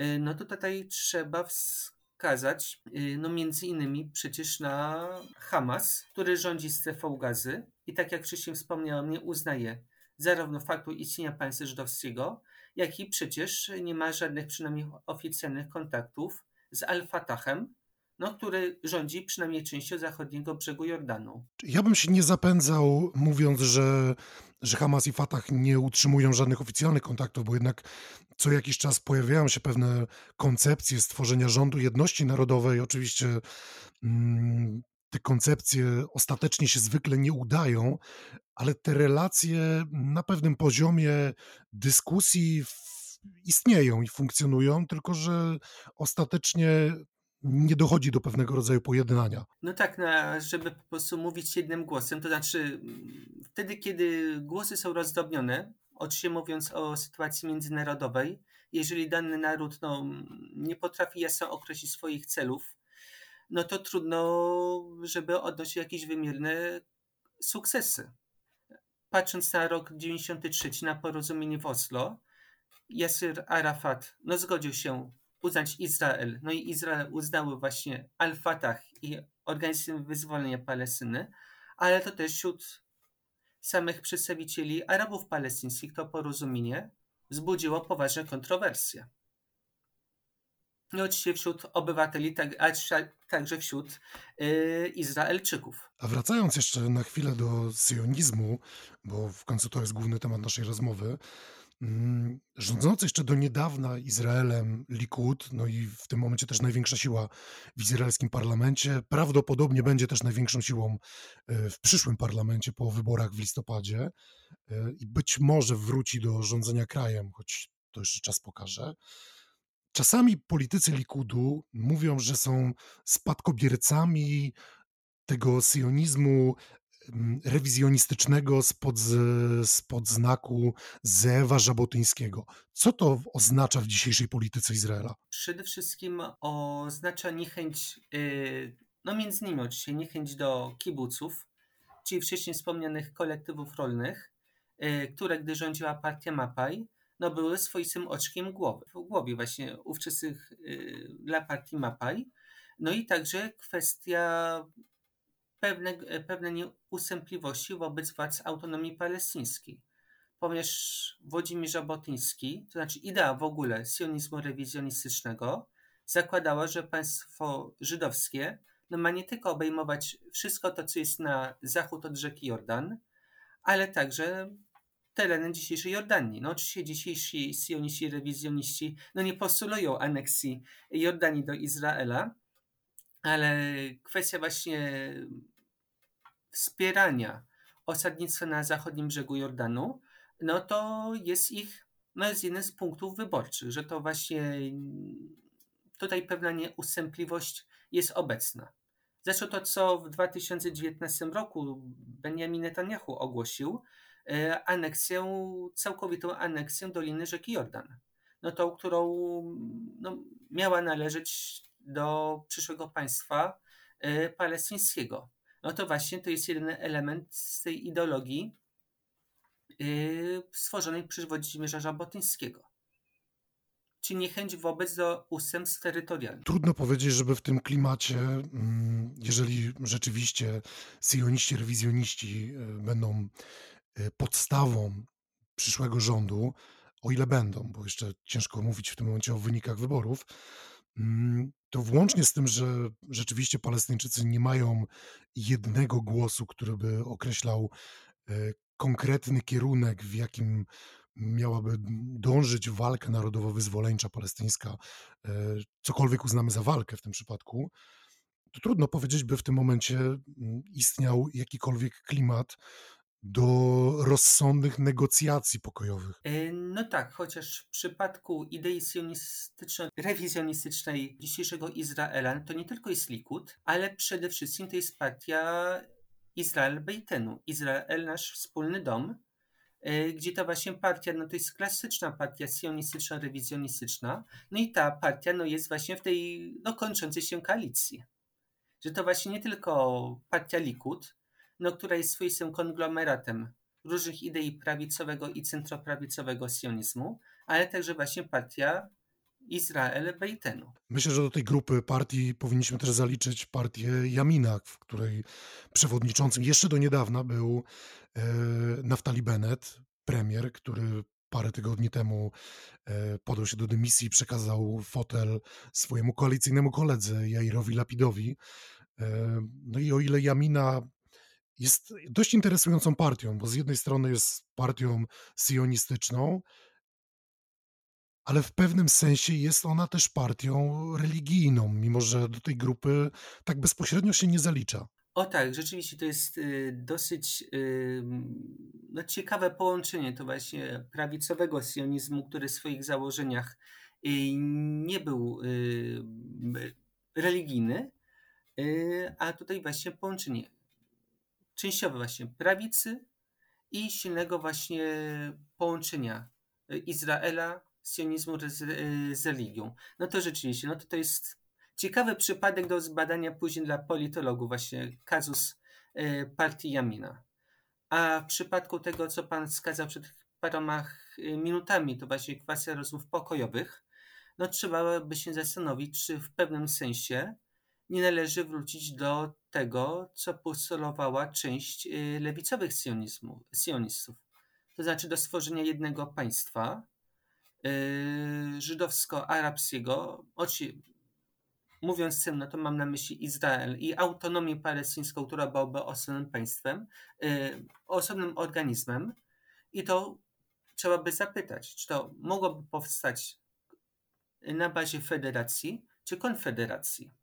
y, no to tutaj trzeba wskazać y, no między innymi przecież na Hamas, który rządzi strefą gazy i tak jak wcześniej wspomniałem, nie uznaje zarówno faktu istnienia państwa żydowskiego, jak i przecież nie ma żadnych przynajmniej oficjalnych kontaktów z Al-Fatahem, no, który rządzi przynajmniej częścią zachodniego brzegu Jordanu. Ja bym się nie zapędzał mówiąc, że, że Hamas i Fatah nie utrzymują żadnych oficjalnych kontaktów, bo jednak co jakiś czas pojawiają się pewne koncepcje stworzenia rządu jedności narodowej. Oczywiście mm, te koncepcje ostatecznie się zwykle nie udają, ale te relacje na pewnym poziomie dyskusji istnieją i funkcjonują, tylko że ostatecznie nie dochodzi do pewnego rodzaju pojednania. No tak, no, żeby po prostu mówić jednym głosem, to znaczy wtedy, kiedy głosy są rozdrobnione, oczywiście mówiąc o sytuacji międzynarodowej, jeżeli dany naród no, nie potrafi jasno określić swoich celów, no to trudno, żeby odnosić jakieś wymierne sukcesy. Patrząc na rok 93, na porozumienie w Oslo, Yasser Arafat no, zgodził się uznać Izrael. No i Izrael uznały właśnie Al-Fatah i Organizację Wyzwolenia Palestyny, ale to też wśród samych przedstawicieli Arabów palestyńskich to porozumienie wzbudziło poważne kontrowersje. No oczywiście wśród obywateli, tak, także wśród yy, Izraelczyków. A wracając jeszcze na chwilę do sionizmu, bo w końcu to jest główny temat naszej rozmowy, Mm, rządzący jeszcze do niedawna Izraelem Likud, no i w tym momencie też największa siła w izraelskim parlamencie, prawdopodobnie będzie też największą siłą e, w przyszłym parlamencie po wyborach w listopadzie e, i być może wróci do rządzenia krajem, choć to jeszcze czas pokaże. Czasami politycy Likudu mówią, że są spadkobiercami tego sionizmu rewizjonistycznego spod, spod znaku Zewa Żabotyńskiego. Co to oznacza w dzisiejszej polityce Izraela? Przede wszystkim oznacza niechęć, y, no między innymi oczywiście niechęć do kibuców, czyli wcześniej wspomnianych kolektywów rolnych, y, które gdy rządziła partia Mapaj, no były swoistym oczkiem głowy, w głowie właśnie ówczesnych y, dla partii Mapaj. No i także kwestia pewne, pewne nieustępliwości wobec władz autonomii palestyńskiej. Ponieważ Włodzimierz Żabotyński, to znaczy idea w ogóle sionizmu rewizjonistycznego, zakładała, że państwo żydowskie no ma nie tylko obejmować wszystko to, co jest na zachód od rzeki Jordan, ale także tereny dzisiejszej Jordanii. No oczywiście dzisiejsi sioniści, rewizjoniści no nie postulują aneksji Jordanii do Izraela, ale kwestia właśnie wspierania osadnictwa na zachodnim brzegu Jordanu, no to jest ich, no jest jeden z punktów wyborczych, że to właśnie tutaj pewna nieustępliwość jest obecna. Zresztą to, co w 2019 roku Benjamin Netanyahu ogłosił, aneksję, całkowitą aneksję Doliny Rzeki Jordan. No tą, którą no, miała należeć do przyszłego państwa y, palestyńskiego. No to właśnie to jest jeden element z tej ideologii y, stworzonej przez Włodzimierza Żabotyńskiego. Czy niechęć wobec do ustępstw terytorialnych. Trudno powiedzieć, żeby w tym klimacie, mm, jeżeli rzeczywiście syjoniści, rewizjoniści będą podstawą przyszłego rządu, o ile będą, bo jeszcze ciężko mówić w tym momencie o wynikach wyborów, Mm, to włącznie z tym, że rzeczywiście Palestyńczycy nie mają jednego głosu, który by określał e, konkretny kierunek, w jakim miałaby dążyć walka narodowo-wyzwoleńcza palestyńska, e, cokolwiek uznamy za walkę w tym przypadku, to trudno powiedzieć, by w tym momencie mm, istniał jakikolwiek klimat do rozsądnych negocjacji pokojowych. E, no tak, chociaż w przypadku idei sionistyczno-rewizjonistycznej dzisiejszego Izraela to nie tylko jest Likud, ale przede wszystkim to jest partia Izrael Bejtenu, Izrael nasz wspólny dom, e, gdzie ta właśnie partia, no to jest klasyczna partia sionistyczno-rewizjonistyczna, no i ta partia no jest właśnie w tej no, kończącej się koalicji. Że to właśnie nie tylko partia Likud, no, która jest swoistym konglomeratem różnych idei prawicowego i centroprawicowego sionizmu, ale także właśnie partia Izrael Bejtenu. Myślę, że do tej grupy partii powinniśmy też zaliczyć partię Jamina, w której przewodniczącym jeszcze do niedawna był e, Naftali Bennett, premier, który parę tygodni temu e, podał się do dymisji i przekazał fotel swojemu koalicyjnemu koledze Jairowi Lapidowi. E, no i o ile Jamina jest dość interesującą partią, bo z jednej strony jest partią sionistyczną, ale w pewnym sensie jest ona też partią religijną, mimo że do tej grupy tak bezpośrednio się nie zalicza. O tak, rzeczywiście to jest y, dosyć y, no, ciekawe połączenie to właśnie prawicowego sionizmu, który w swoich założeniach y, nie był religijny, a tutaj właśnie połączenie częściowo właśnie prawicy i silnego właśnie połączenia Izraela, sionizmu z, z religią. No to rzeczywiście, no to to jest ciekawy przypadek do zbadania później dla politologów, właśnie kazus partii Jamina. A w przypadku tego, co pan wskazał przed paroma minutami, to właśnie kwestia rozmów pokojowych, no trzeba by się zastanowić, czy w pewnym sensie nie należy wrócić do tego, co postulowała część y, lewicowych sionistów. To znaczy do stworzenia jednego państwa yy, żydowsko-arabskiego. Mówiąc tym, no to mam na myśli Izrael i autonomię palestyńską, która byłaby osobnym państwem, yy, osobnym organizmem. I to trzeba by zapytać, czy to mogłoby powstać na bazie federacji czy konfederacji,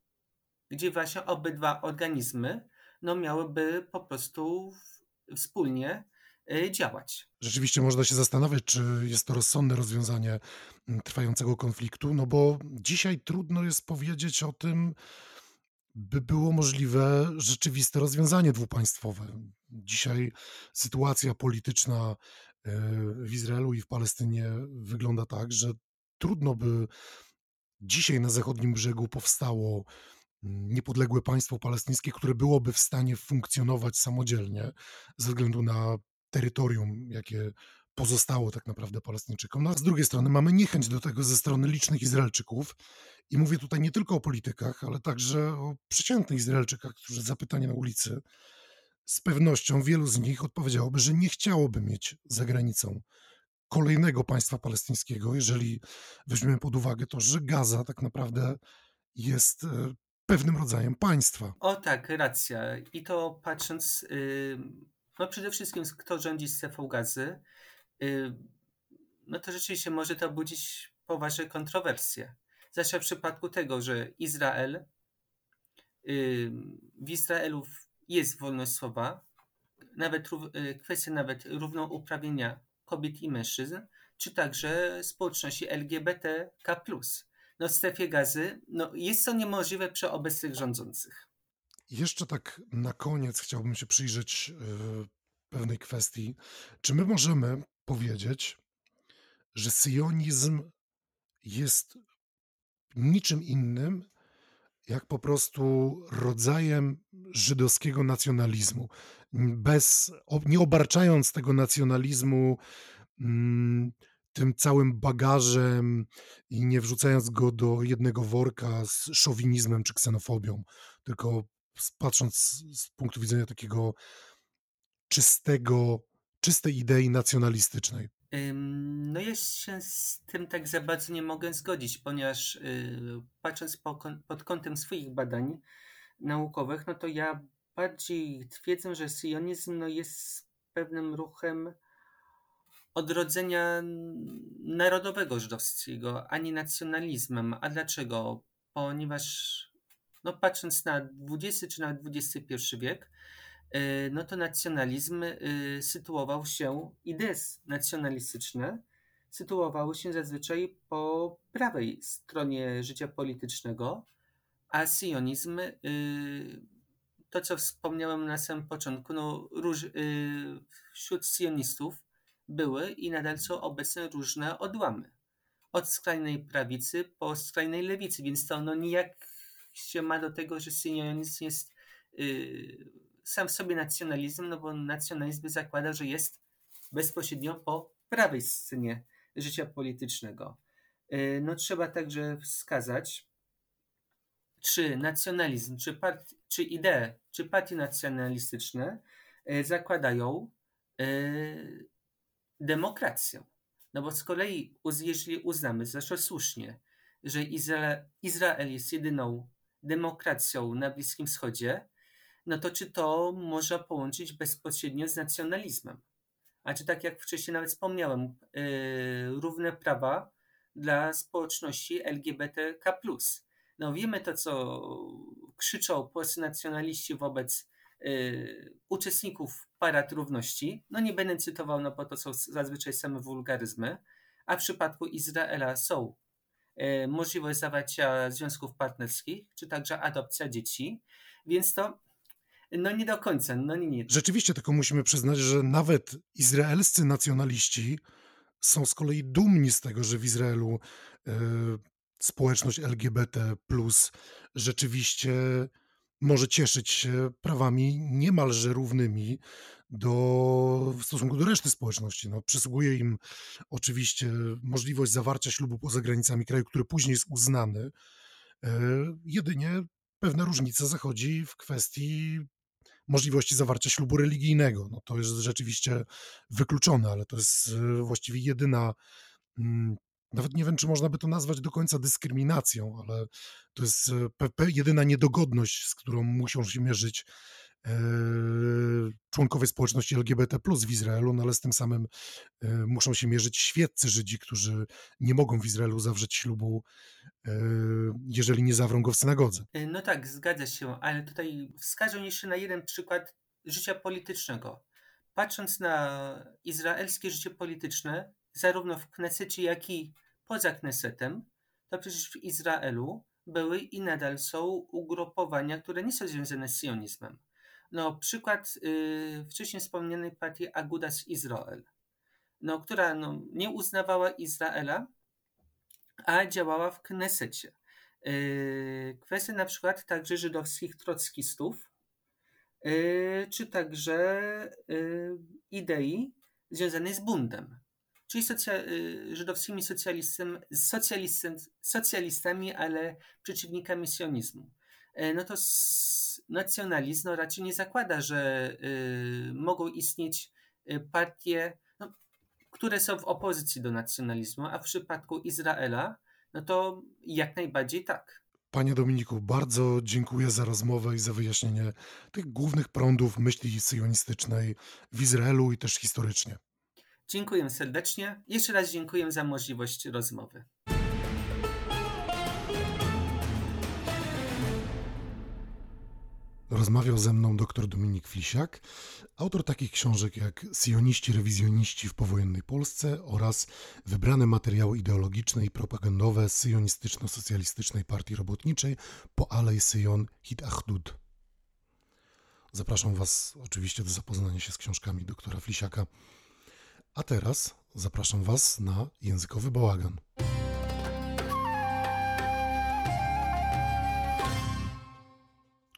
gdzie właśnie obydwa organizmy no, miałyby po prostu wspólnie y, działać. Rzeczywiście można się zastanawiać, czy jest to rozsądne rozwiązanie mm, trwającego konfliktu, no bo dzisiaj trudno jest powiedzieć o tym, by było możliwe rzeczywiste rozwiązanie dwupaństwowe. Dzisiaj sytuacja polityczna y, w Izraelu i w Palestynie wygląda tak, że trudno by dzisiaj na zachodnim brzegu powstało niepodległe państwo palestyńskie, które byłoby w stanie funkcjonować samodzielnie ze względu na terytorium, jakie pozostało tak naprawdę Palestyńczykom. No a z drugiej strony mamy niechęć do tego ze strony licznych Izraelczyków. I mówię tutaj nie tylko o politykach, ale także o przeciętnych Izraelczykach, którzy zapytani na ulicy, z pewnością wielu z nich odpowiedziałoby, że nie chciałoby mieć za granicą kolejnego państwa palestyńskiego, jeżeli weźmiemy pod uwagę to, że Gaza tak naprawdę jest e, pewnym rodzajem państwa. O tak, racja. I to patrząc, no przede wszystkim kto rządzi strefą gazy, no to rzeczywiście może to budzić poważne kontrowersje. Zwłaszcza w przypadku tego, że Izrael, w Izraelu jest wolność słowa, nawet y, kwestia nawet równouprawnienia kobiet i mężczyzn, czy także społeczności LGBTK+. No w strefie gazy no, jest to niemożliwe przy obecnych rządzących. Jeszcze tak na koniec chciałbym się przyjrzeć yy, pewnej kwestii. Czy my możemy powiedzieć, że syjonizm jest niczym innym, jak po prostu rodzajem żydowskiego nacjonalizmu bez, nie obarczając tego nacjonalizmu mm, tym całym bagażem i nie wrzucając go do jednego worka z szowinizmem czy ksenofobią, tylko patrząc z punktu widzenia takiego czystego, czystej idei nacjonalistycznej. No ja się z tym tak za bardzo nie mogę zgodzić, ponieważ y, patrząc pod kątem swoich badań naukowych, no to ja bardziej twierdzę, że sionizm no, jest pewnym ruchem odrodzenia narodowego żydowskiego, a nie nacjonalizmem. A dlaczego? Ponieważ no, patrząc na XX czy nawet XXI wiek, y, no to nacjonalizm y, sytuował się, idee nacjonalistyczne sytuowały się zazwyczaj po prawej stronie życia politycznego, a sionizm y, to, co wspomniałem na samym początku, no, wśród sionistów były i nadal są obecne różne odłamy. Od skrajnej prawicy po skrajnej lewicy, więc to no, nijak się ma do tego, że sionizm jest yy, sam w sobie nacjonalizm, no bo nacjonalizm zakłada, że jest bezpośrednio po prawej scenie życia politycznego. Yy, no, trzeba także wskazać, czy nacjonalizm, czy, part, czy idee, czy partie nacjonalistyczne e, zakładają demokrację. No bo z kolei, jeżeli uznamy, zresztą słusznie, że Izrael, Izrael jest jedyną demokracją na Bliskim Wschodzie, no to czy to można połączyć bezpośrednio z nacjonalizmem? A czy tak jak wcześniej nawet wspomniałem, yy, równe prawa dla społeczności LGBTK. No wiemy to, co krzyczą polscy nacjonaliści wobec uczestników Parad Równości. No nie będę cytował, no bo to są zazwyczaj same wulgaryzmy. A w przypadku Izraela są y, możliwość zawarcia związków partnerskich, czy także adopcja dzieci. Więc to No nie do końca, no nie, nie. Rzeczywiście, tylko musimy przyznać, że nawet izraelscy nacjonaliści są z kolei dumni z tego, że w Izraelu y, społeczność LGBT rzeczywiście może cieszyć się prawami niemalże równymi do, w stosunku do reszty społeczności. No, przysługuje im oczywiście możliwość zawarcia ślubu poza granicami kraju, który później jest uznany. E, jedynie pewna różnica zachodzi w kwestii możliwości zawarcia ślubu religijnego. No, to jest rzeczywiście wykluczone, ale to jest e, właściwie jedyna mm, nawet nie wiem, czy można by to nazwać do końca dyskryminacją, ale to jest e, jedyna niedogodność, z którą muszą się mierzyć e, członkowie społeczności LGBT w Izraelu, no ale z tym samym e, muszą się mierzyć świeccy Żydzi, którzy nie mogą w Izraelu zawrzeć ślubu, jeżeli nie zawrą go w synagodze. No tak, zgadza się, ale tutaj wskażę jeszcze na jeden przykład życia politycznego. Patrząc na izraelskie życie polityczne, zarówno w Knesecie, jak i poza Knesetem, to przecież w Izraelu były i nadal są ugrupowania, które nie są związane z sionizmem. No, przykład yy, wcześniej wspomnianej partii Agudas Izrael, no, która no, nie uznawała Izraela, a działała w Knesecie. Yy, kwestia na przykład także żydowskich trockistów, yy, czy także yy, idei związanej z buntem czyli socja, y, żydowskimi socjalistami, socjalistami, ale przeciwnikami sionizmu. E, no to nacjonalizm no raczej nie zakłada, że y, mogą istnieć y, partie, no, które są w opozycji do nacjonalizmu, a w przypadku Izraela, no to jak najbardziej tak. Panie Dominiku, bardzo dziękuję za rozmowę i za wyjaśnienie tych głównych prądów myśli syjonistycznej w Izraelu i też historycznie. Dziękuję serdecznie. Jeszcze raz dziękuję za możliwość rozmowy. Rozmawiał ze mną dr Dominik Flisiak, autor takich książek jak Sioniści, rewizjoniści w powojennej Polsce oraz wybrane materiały ideologiczne i propagandowe syjonistyczno-socjalistycznej partii robotniczej po Alej Syjon Hit Ahdud. Zapraszam Was oczywiście do zapoznania się z książkami doktora Flisiaka. A teraz zapraszam Was na językowy bałagan.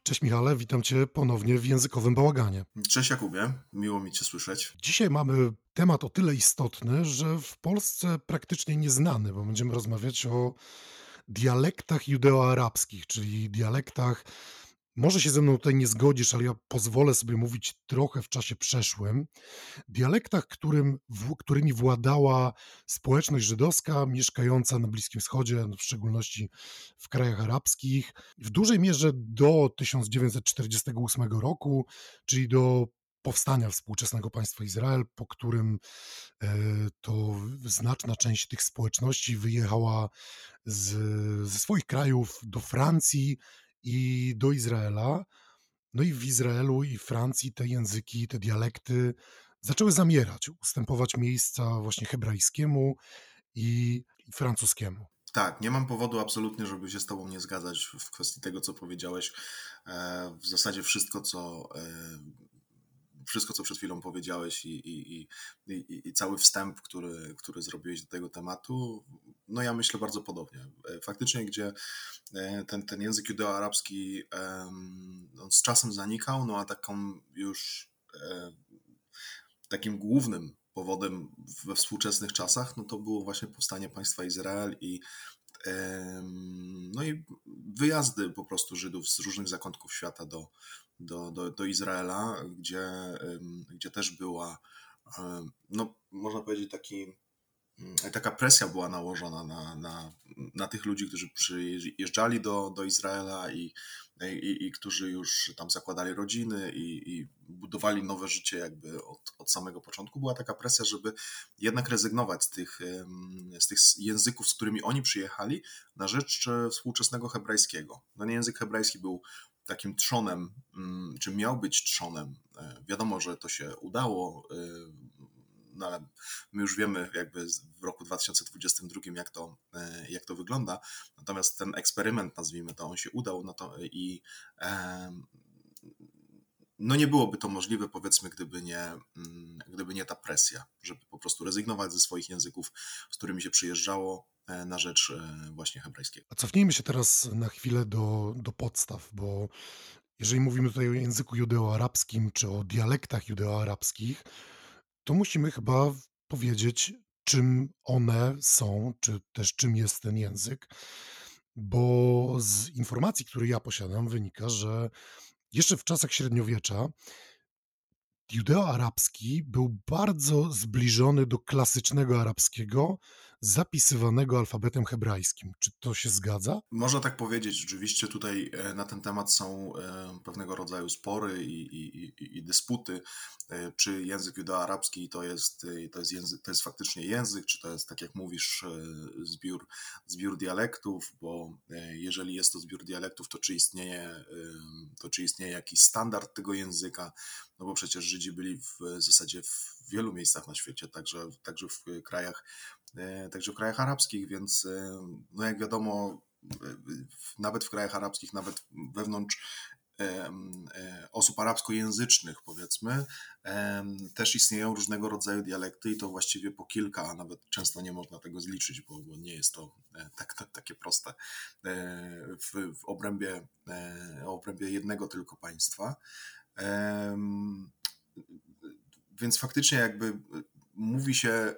Cześć Michale, witam Cię ponownie w językowym bałaganie. Cześć Jakubie, miło mi Cię słyszeć. Dzisiaj mamy temat o tyle istotny, że w Polsce praktycznie nieznany, bo będziemy rozmawiać o dialektach judeoarabskich, czyli dialektach może się ze mną tutaj nie zgodzisz, ale ja pozwolę sobie mówić trochę w czasie przeszłym. Dialektach, którym, w, którymi władała społeczność żydowska mieszkająca na Bliskim Wschodzie, w szczególności w krajach arabskich, w dużej mierze do 1948 roku, czyli do powstania współczesnego państwa Izrael, po którym e, to znaczna część tych społeczności wyjechała z, ze swoich krajów do Francji i do Izraela. No i w Izraelu i Francji te języki, te dialekty zaczęły zamierać, ustępować miejsca właśnie hebrajskiemu i francuskiemu. Tak, nie mam powodu absolutnie, żeby się z Tobą nie zgadzać w kwestii tego, co powiedziałeś. E, w zasadzie wszystko, co e, wszystko, co przed chwilą powiedziałeś i, i, i, i, cały wstęp, który, który zrobiłeś do tego tematu, no ja myślę bardzo podobnie. E, faktycznie, gdzie e, ten, ten język judeoarabski on z czasem zanikał, no a taką już e, takim głównym powodem we współczesnych czasach, no to było właśnie powstanie państwa Izrael i no i wyjazdy po prostu Żydów z różnych zakątków świata do, do, do, do Izraela, gdzie, gdzie też była, no można powiedzieć, taki, taka presja była nałożona na, na, na tych ludzi, którzy przyjeżdżali do, do Izraela i, i, i którzy już tam zakładali rodziny i, i budowali nowe życie jakby od, od samego początku. Była taka presja, żeby jednak rezygnować z tych, z tych języków, z którymi oni przyjechali, na rzecz e, współczesnego hebrajskiego. No nie język hebrajski był takim trzonem, mm, czy miał być trzonem. E, wiadomo, że to się udało, e, no ale my już wiemy jakby w roku 2022 jak to, e, jak to wygląda. Natomiast ten eksperyment, nazwijmy to, on się udał no to, i no nie byłoby to możliwe, powiedzmy, gdyby nie, mm, gdyby nie ta presja, żeby po prostu rezygnować ze swoich języków, z którymi się przyjeżdżało e, na rzecz e, właśnie hebrajskiego. A cofnijmy się teraz na chwilę do, do podstaw, bo jeżeli mówimy tutaj o języku judeo-arabskim czy o dialektach judeo-arabskich, to musimy chyba powiedzieć, czym one są, czy też czym jest ten język, bo z informacji, które ja posiadam, wynika, że jeszcze w czasach średniowiecza judeo-arabski był bardzo zbliżony do klasycznego arabskiego, zapisywanego alfabetem hebrajskim. Czy to się zgadza? Można tak powiedzieć. Rzeczywiście tutaj e, na ten temat są e, pewnego rodzaju spory i, i, i, dysputy, e, czy język judeoarabski to jest, to, jest język, to jest faktycznie język, czy to jest, tak jak mówisz, zbiór, zbiór dialektów, bo jeżeli jest to zbiór dialektów, to czy istnieje, to czy istnieje jakiś standard tego języka, no bo przecież Żydzi byli w zasadzie w wielu miejscach na świecie, także, także w krajach także w krajach arabskich, więc e, no jak wiadomo, nawet w krajach arabskich, nawet wewnątrz e, osób arabskojęzycznych, powiedzmy, też istnieją różnego rodzaju dialekty i to właściwie po kilka, a nawet często nie można tego zliczyć, bo, bo nie jest to tak, tak, takie proste w, w obrębie, obrębie jednego tylko państwa. Więc faktycznie jakby mówi się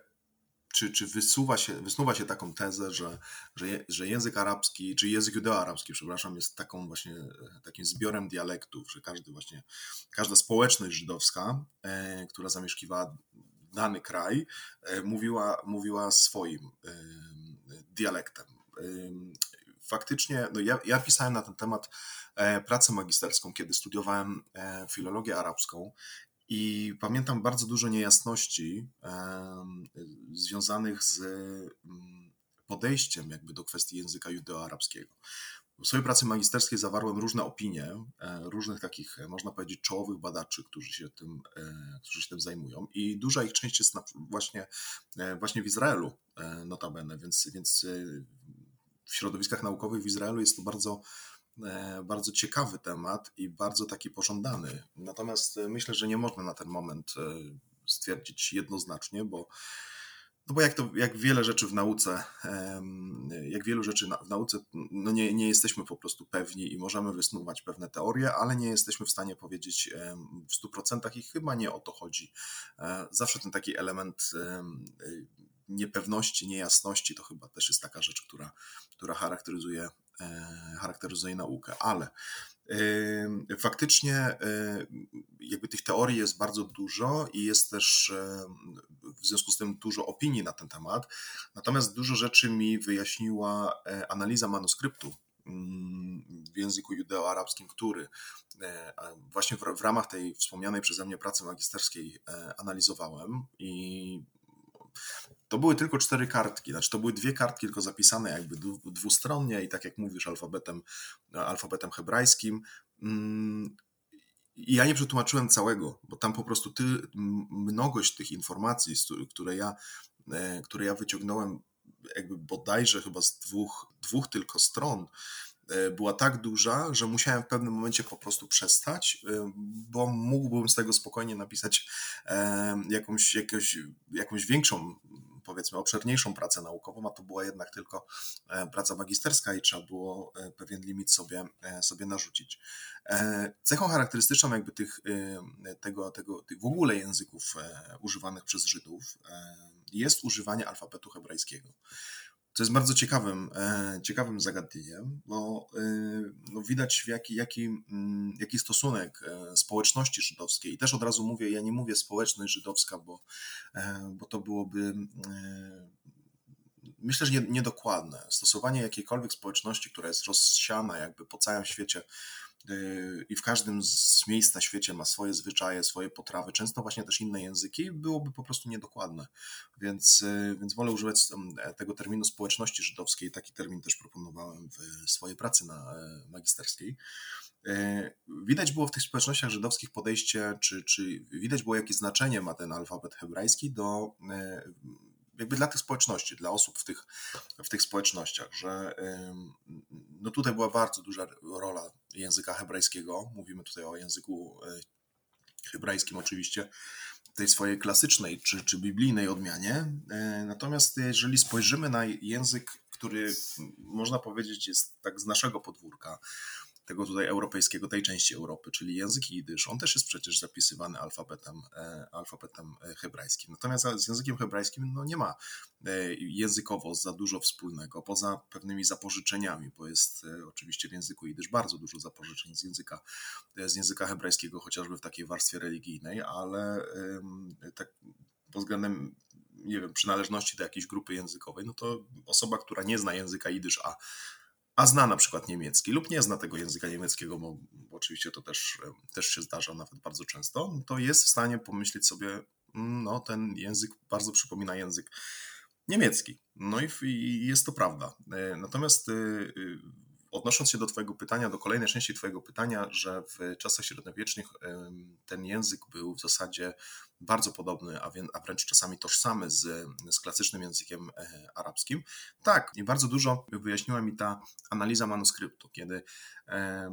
czy, czy wysuwa się, wysuwa się taką tezę, że, że, że język arabski, czy język judeoarabski, przepraszam, jest taką właśnie takim zbiorem dialektów, że każdy właśnie, każda społeczność żydowska, e, która zamieszkiwała dany kraj, e, mówiła, mówiła swoim e, dialektem. E, faktycznie, no ja, ja pisałem na ten temat e, pracę magisterską, kiedy studiowałem e, filologię arabską i pamiętam bardzo dużo niejasności związanych z mm, podejściem jakby do kwestii języka judeo-arabskiego. W swojej pracy magisterskiej zawarłem różne opinie e, różnych takich, e, można powiedzieć, czołowych badaczy, którzy się tym, e, którzy się tym zajmują. I duża ich część jest właśnie, właśnie w Izraelu, notabene, więc, więc w środowiskach naukowych w Izraelu jest to bardzo bardzo ciekawy temat i bardzo taki pożądany. Natomiast e, myślę, że nie można na ten moment e, stwierdzić jednoznacznie, bo no bo jak, to, jak wiele rzeczy w nauce, jak wielu rzeczy w nauce, no nie, nie jesteśmy po prostu pewni i możemy wysnuwać pewne teorie, ale nie jesteśmy w stanie powiedzieć w 100% i chyba nie o to chodzi. Zawsze ten taki element niepewności, niejasności to chyba też jest taka rzecz, która, która charakteryzuje E, charakteryzuje naukę, ale faktycznie e, jakby tych teorii jest bardzo dużo i jest też e, w związku z tym dużo opinii na ten temat. Natomiast dużo rzeczy mi wyjaśniła analiza manuskryptu mm, w języku judeo-arabskim, który właśnie w, ramach tej wspomnianej przeze mnie pracy magisterskiej analizowałem i to były tylko cztery kartki, znaczy to były dwie kartki tylko zapisane jakby dwustronnie i tak jak mówisz alfabetem, alfabetem hebrajskim. Mm, I ja nie przetłumaczyłem całego, bo tam po prostu ty, mnogość tych informacji, które ja, e, które ja wyciągnąłem jakby bodajże chyba z dwóch, dwóch tylko stron, E, była tak duża, że musiałem w pewnym momencie po prostu przestać, e, bo mógłbym z tego spokojnie napisać jakąś, jakąś, jakąś większą, powiedzmy, obszerniejszą pracę naukową, a to była jednak tylko praca magisterska i trzeba było pewien limit sobie, sobie narzucić. Cechą charakterystyczną jakby tych, tego, tego, tych w ogóle języków używanych przez Żydów jest używanie alfabetu hebrajskiego co jest bardzo ciekawym, e, ciekawym zagadnieniem, bo e, no widać jaki, jaki, mm, jaki stosunek e, społeczności żydowskiej. I też od razu mówię, ja nie mówię społeczność żydowska, bo, bo to byłoby myślę, że niedokładne. Stosowanie jakiejkolwiek społeczności, która jest rozsiana jakby po całym świecie, i w każdym z miejsc na świecie ma swoje zwyczaje, swoje potrawy, często właśnie też inne języki, byłoby po prostu niedokładne. Więc, y, więc wolę używać tego terminu społeczności żydowskiej. Taki termin też proponowałem w swojej pracy na e, magisterskiej. E, widać było w tych społecznościach żydowskich podejście, czy, czy widać było, jakie znaczenie ma ten alfabet hebrajski do e, jakby dla tych społeczności, dla osób w tych, w tych społecznościach, że no tutaj była bardzo duża rola języka hebrajskiego. Mówimy tutaj o języku e, hebrajskim oczywiście, tej swojej klasycznej czy, czy biblijnej odmianie. Natomiast jeżeli spojrzymy na język, który można powiedzieć jest tak z naszego podwórka, tego tutaj europejskiego, tej części Europy, czyli język jidysz, on też jest przecież zapisywany alfabetem, e, alfabetem e, hebrajskim. Natomiast z językiem hebrajskim no, nie ma e, językowo za dużo wspólnego, poza pewnymi zapożyczeniami, bo jest oczywiście w języku jidysz bardzo dużo zapożyczeń z języka, z języka hebrajskiego, chociażby w takiej warstwie religijnej, ale tak pod względem nie wiem, przynależności do jakiejś grupy językowej, no to osoba, która nie zna języka jidysz, a a zna na przykład niemiecki lub nie zna tego języka niemieckiego, bo, oczywiście to też, też się zdarza nawet bardzo często, to jest w stanie pomyśleć sobie, mm, no ten język bardzo przypomina język niemiecki. No i, i jest to prawda. E, natomiast y, y, odnosząc się do Twojego pytania, do kolejnej części Twojego pytania, że w czasach średniowiecznych ten język był w zasadzie bardzo podobny, a, a wręcz czasami tożsamy z, z klasycznym językiem e, arabskim. Tak, i bardzo dużo wyjaśniła mi ta analiza manuskryptu, kiedy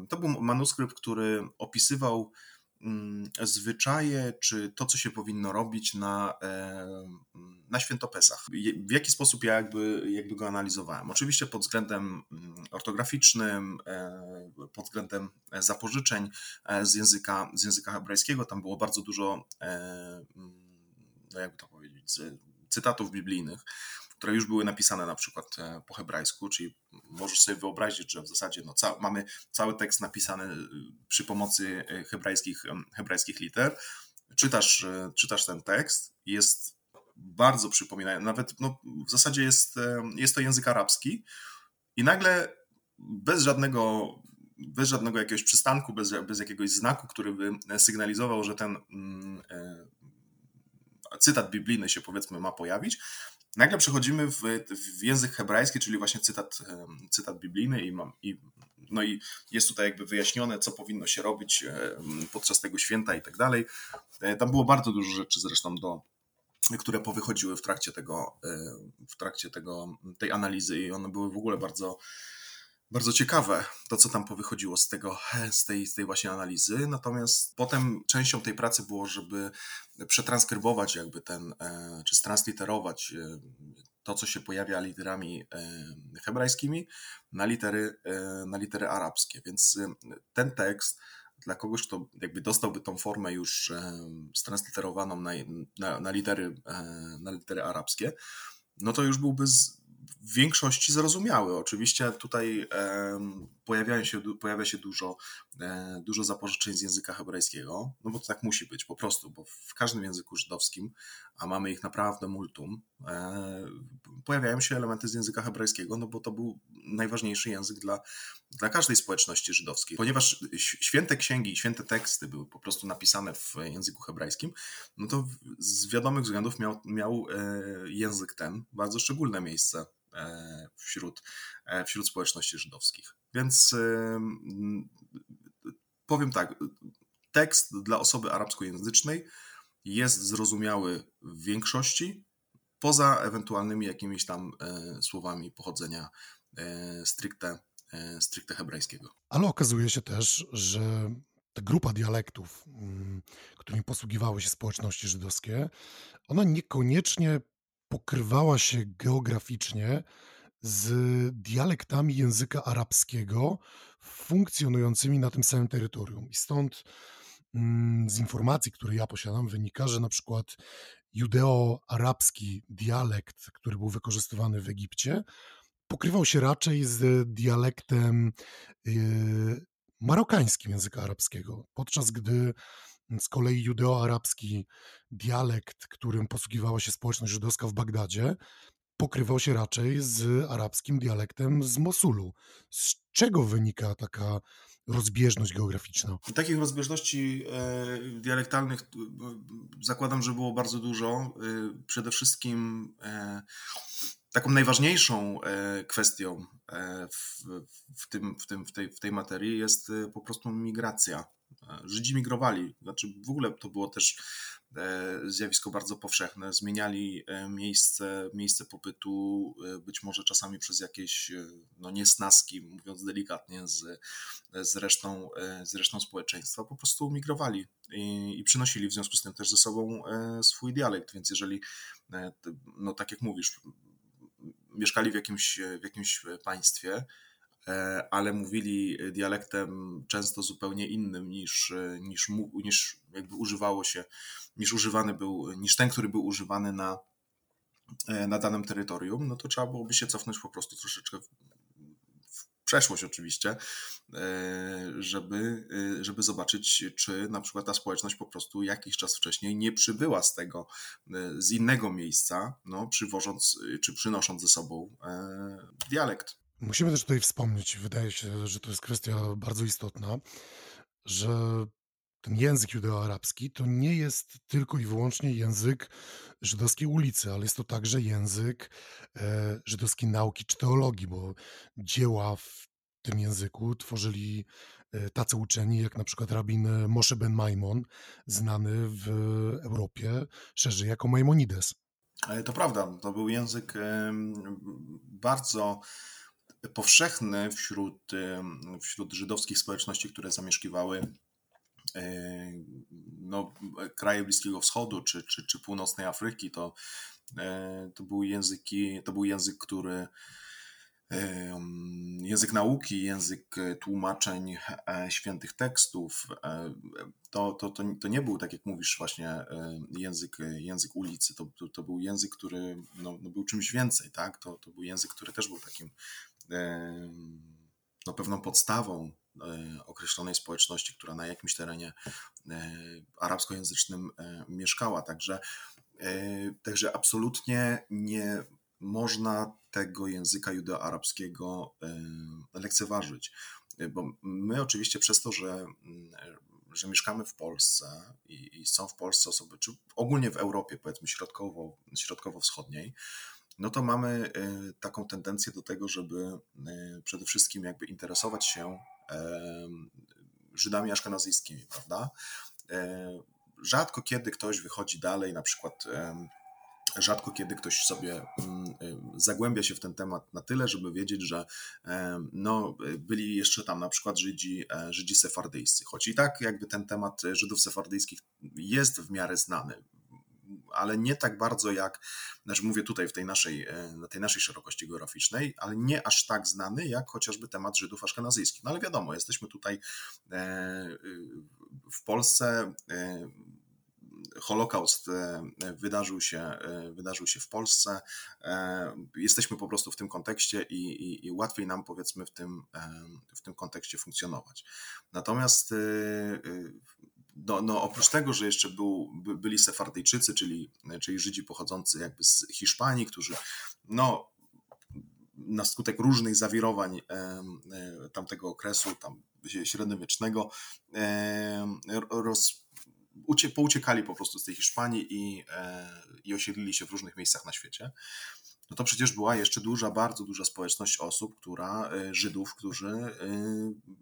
to był manuskrypt, który opisywał zwyczaje, czy to, co się powinno robić na, e, na świętopesach. W jaki sposób ja jakby, jakby go analizowałem? Oczywiście pod względem mm, ortograficznym, e, pod względem zapożyczeń e, z języka, z języka hebrajskiego, tam było bardzo dużo, mm, no jakby to powiedzieć, cytatów biblijnych które już były napisane na przykład e, po hebrajsku, czyli możesz sobie wyobrazić, że w zasadzie no, ca mamy cały tekst napisany e, przy pomocy e, hebrajskich, hebrajskich liter. Czytasz, czytasz ten tekst, jest bardzo przypominający, nawet no, w zasadzie jest, jest to język arabski i nagle bez żadnego bez żadnego jakiegoś przystanku, bez, bez jakiegoś znaku, który by sygnalizował, że ten mm, cytat biblijny się powiedzmy ma pojawić, Nagle przechodzimy w, w język hebrajski, czyli właśnie cytat, cytat biblijny i, mam, i, no i jest tutaj jakby wyjaśnione, co powinno się robić podczas tego święta i tak dalej. E, tam było bardzo dużo rzeczy zresztą do, które powychodziły w trakcie tego, e, w trakcie tego, tej analizy i one były w ogóle bardzo, bardzo ciekawe, to co tam powychodziło z, tego, z, tej, z tej właśnie analizy. Natomiast potem częścią tej pracy było, żeby przetranskrybować jakby ten, e, czy transliterować e, to, co się pojawia literami e, hebrajskimi na litery, na litery arabskie. Więc ten tekst dla kogoś, kto jakby dostałby tą formę już stransliterowaną na, na, na, litery, na litery arabskie, no to już byłby z, w większości zrozumiały. Oczywiście tutaj pojawiają się, pojawia się dużo, e, dużo zapożyczeń z języka hebrajskiego, no bo to tak musi być po prostu, bo w każdym języku żydowskim, a mamy ich naprawdę multum, e, pojawiają się elementy z języka hebrajskiego, no bo to był najważniejszy język dla, dla każdej społeczności żydowskiej. Ponieważ święte księgi i święte teksty były po prostu napisane w języku hebrajskim, no to z wiadomych względów miał, miał e, język ten bardzo szczególne miejsce wśród, e, wśród społeczności żydowskich. Więc e, powiem tak, tekst dla osoby arabskojęzycznej jest zrozumiały w większości, poza ewentualnymi jakimiś tam słowami pochodzenia stricte, stricte hebrajskiego. Ale okazuje się też, że ta grupa dialektów, mm, którymi posługiwały się społeczności żydowskie, ona niekoniecznie pokrywała się geograficznie z dialektami języka arabskiego funkcjonującymi na tym samym terytorium. I stąd mm, z informacji, które ja posiadam, wynika, że na przykład judeo-arabski dialekt, który był wykorzystywany w Egipcie, pokrywał się raczej z dialektem yy, marokańskim języka arabskiego, podczas gdy z kolei judeo-arabski dialekt, którym posługiwała się społeczność żydowska w Bagdadzie, pokrywał się raczej z arabskim dialektem z Mosulu. Z czego wynika taka rozbieżność geograficzna? Takich rozbieżności e, dialektalnych e, zakładam, że było bardzo dużo. E, przede wszystkim taką najważniejszą kwestią w, tym, w, tym, w, tej, w tej materii jest po prostu migracja Żydzi migrowali. Znaczy w ogóle to było też zjawisko bardzo powszechne. Zmieniali miejsce, miejsce pobytu, być może czasami przez jakieś no, niesnaski, mówiąc delikatnie, z, z, resztą, z resztą społeczeństwa. Po prostu migrowali i, i przynosili w związku z tym też ze sobą swój dialekt. Więc jeżeli, no tak jak mówisz, mieszkali w jakimś, w jakimś państwie, e, ale mówili dialektem często zupełnie innym niż, niż, niż jakby używało się, niż używany był, niż ten, który był używany na, e, na danym terytorium, no to trzeba byłoby się cofnąć po prostu troszeczkę przeszłość oczywiście, e, żeby, e, żeby zobaczyć, czy na przykład ta społeczność po prostu jakiś czas wcześniej nie przybyła z tego, e, z innego miejsca, no, przywożąc czy przynosząc ze sobą dialekt. Musimy też tutaj wspomnieć, wydaje się, że to jest kwestia bardzo istotna, że ten język judeoarabski to nie jest tylko i wyłącznie język żydowskiej ulicy, ale jest to także język e, żydowskiej nauki czy teologii, bo dzieła w tym języku tworzyli e, tacy uczeni jak na przykład rabin Moshe ben Maimon, znany w Europie szerzej jako Maimonides. To prawda, to był język bardzo powszechny wśród, wśród żydowskich społeczności, które zamieszkiwały E, no, kraje Bliskiego Wschodu czy, czy, czy północnej Afryki, to, e, to, był języki, to był język, który e, język nauki, język tłumaczeń świętych tekstów. To, to, to, to nie był, tak jak mówisz, właśnie język, język ulicy. To, to, to był język, który no, no był czymś więcej. Tak? To, to był język, który też był takim no, pewną podstawą E, określonej społeczności, która na jakimś terenie e, arabskojęzycznym e, mieszkała. Także, także absolutnie nie można tego języka judeoarabskiego lekceważyć. Bo my oczywiście przez to, że, że mieszkamy w Polsce i, i są w Polsce osoby, czy ogólnie w Europie, powiedzmy środkowo, środkowo-wschodniej, no to mamy taką tendencję do tego, żeby przede wszystkim jakby interesować się Żydami aszkenazyjskimi, prawda? Rzadko kiedy ktoś wychodzi dalej, na przykład rzadko kiedy ktoś sobie mm, zagłębia się w ten temat na tyle, żeby wiedzieć, że no, byli jeszcze tam na przykład Żydzi, e, Żydzi sefardyjscy. Choć i tak jakby ten temat Żydów sefardyjskich jest w miarę znany ale nie tak bardzo jak, znaczy mówię tutaj w tej naszej, e, na tej naszej szerokości geograficznej, ale nie aż tak znany jak chociażby temat Żydów aszkenazyjskich. No ale wiadomo, jesteśmy tutaj e, w Polsce. E, Holokaust wydarzył się, wydarzył się w Polsce. Jesteśmy po prostu w tym kontekście i, i, i, łatwiej nam, powiedzmy, w tym, w tym kontekście funkcjonować. Natomiast no, no oprócz tego, że jeszcze był, by, byli Sefardyjczycy, czyli, czyli Żydzi pochodzący jakby z Hiszpanii, którzy no, na skutek różnych zawirowań e, tamtego okresu, tam średniowiecznego, roz, ucie, pouciekali po prostu z tej Hiszpanii i, e, i osiedlili się w różnych miejscach na świecie no to przecież była jeszcze duża, bardzo duża społeczność osób, która, e, Żydów, którzy e,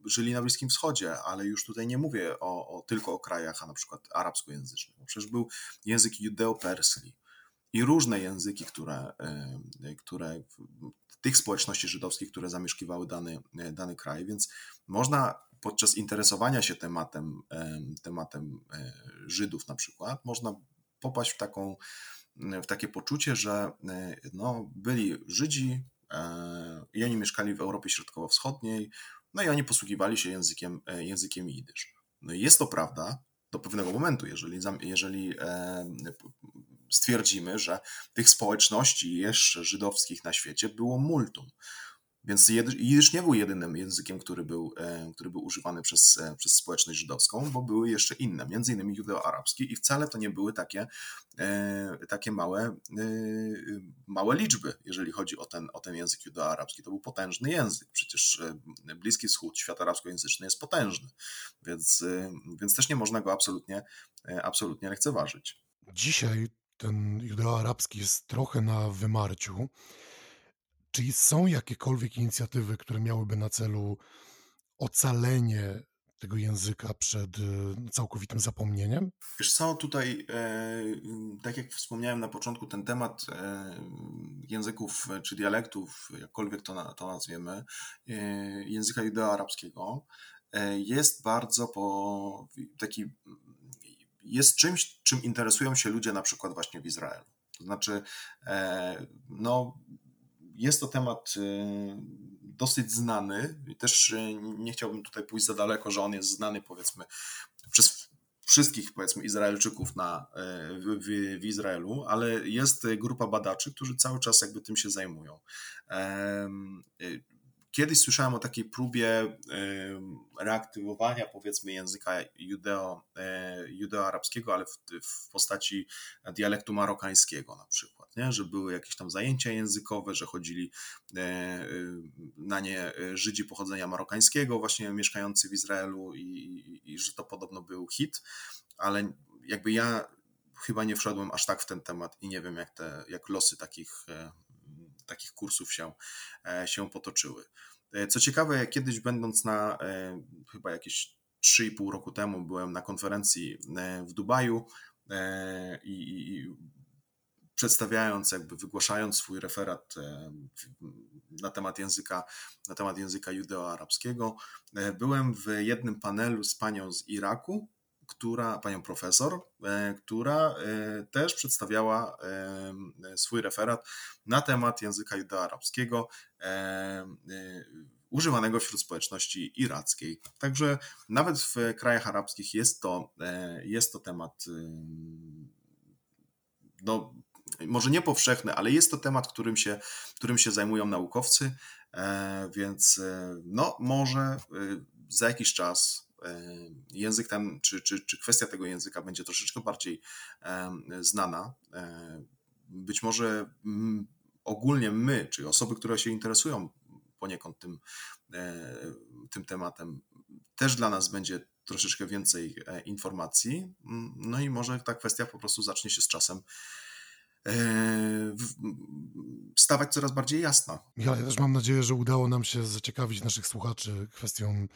żyli na Bliskim Wschodzie, ale już tutaj nie mówię o, o tylko o krajach, a na przykład arabskojęzycznych, bo przecież był język judeo-perski i różne języki, które, e, które tych społeczności żydowskich, które zamieszkiwały dany, dany kraj, więc można podczas interesowania się tematem, tematem Żydów na przykład, można popaść w taką w takie poczucie, że e, no, byli Żydzi e, i oni mieszkali w Europie Środkowo-Wschodniej, no i oni posługiwali się językiem, e, językiem jidysz. No i jest to prawda do pewnego momentu, jeżeli, jeżeli stwierdzimy, że tych społeczności jeszcze żydowskich na świecie było multum. Więc jidysz nie był jedynym językiem, który był, e, który był używany przez, e, przez społeczność żydowską, bo były jeszcze inne, między innymi judeo-arabskie i wcale to nie były takie, e, takie małe, małe liczby, jeżeli chodzi o ten, o ten język judeo-arabski. To był potężny język. Przecież Bliski Wschód, świat arabskojęzyczny jest potężny, więc, więc też nie można go absolutnie, absolutnie lekceważyć. Dzisiaj ten judeo-arabski jest trochę na wymarciu. Czy są jakiekolwiek inicjatywy, które miałyby na celu ocalenie tego języka przed e, całkowitym zapomnieniem? Wiesz co, tutaj, e, tak jak wspomniałem na początku, ten temat e, języków czy dialektów, jakkolwiek to, na, to nazwiemy, języka judeoarabskiego, jest bardzo po, taki, jest czymś, czym interesują się ludzie na przykład właśnie w Izraelu. To znaczy, no, jest to temat dosyć znany i też nie chciałbym tutaj pójść za daleko, że on jest znany powiedzmy przez wszystkich powiedzmy Izraelczyków na, e, w, w, w, Izraelu, ale jest grupa badaczy, którzy cały czas jakby tym się zajmują. Kiedyś słyszałem o takiej próbie reaktywowania powiedzmy języka judeo, e, judeoarabskiego, ale w, w postaci dialektu marokańskiego na przykład, nie? że były jakieś tam zajęcia językowe, że chodzili e, na nie Żydzi pochodzenia marokańskiego właśnie mieszkający w Izraelu i, i, i że to podobno był hit, ale jakby ja chyba nie wszedłem aż tak w ten temat i nie wiem jak, te, jak losy takich e, takich kursów się, e, się potoczyły. E, co ciekawe, kiedyś będąc na e, chyba jakieś 3,5 roku temu byłem na konferencji w Dubaju i, i przedstawiając, jakby wygłaszając swój referat na temat języka, na temat języka judeo-arabskiego, byłem w jednym panelu z panią z Iraku, która, panią profesor, e, która e, też przedstawiała e, swój referat na temat języka judeoarabskiego używanego wśród społeczności irackiej. Także nawet w krajach arabskich jest to, jest to temat no, może nie powszechny, ale jest to temat, którym się, którym się zajmują naukowcy, więc no, może za jakiś czas język ten, czy, czy, czy kwestia tego języka będzie troszeczkę bardziej znana. E, być może ogólnie my, czy osoby, które się interesują poniekąd tym, e, tym tematem, też dla nas będzie troszeczkę więcej informacji. No i może ta kwestia po prostu zacznie się z czasem stawać coraz bardziej jasna. Ja też mam nadzieję, że udało nam się zaciekawić naszych słuchaczy kwestią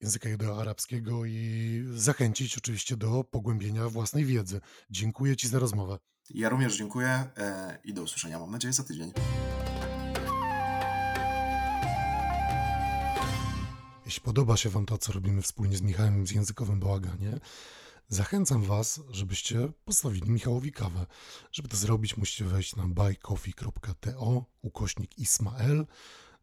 języka judeoarabskiego i zachęcić oczywiście do pogłębienia własnej wiedzy. Dziękuję Ci za rozmowę. Ja również dziękuję e, i do usłyszenia, mam nadzieję, za tydzień. Jeśli podoba się Wam to, co robimy wspólnie z Michałem z Językowym Bałaganie, Zachęcam Was, żebyście postawili Michałowi kawę. Żeby to zrobić, musicie wejść na buycoffee.to ukośnik Ismael.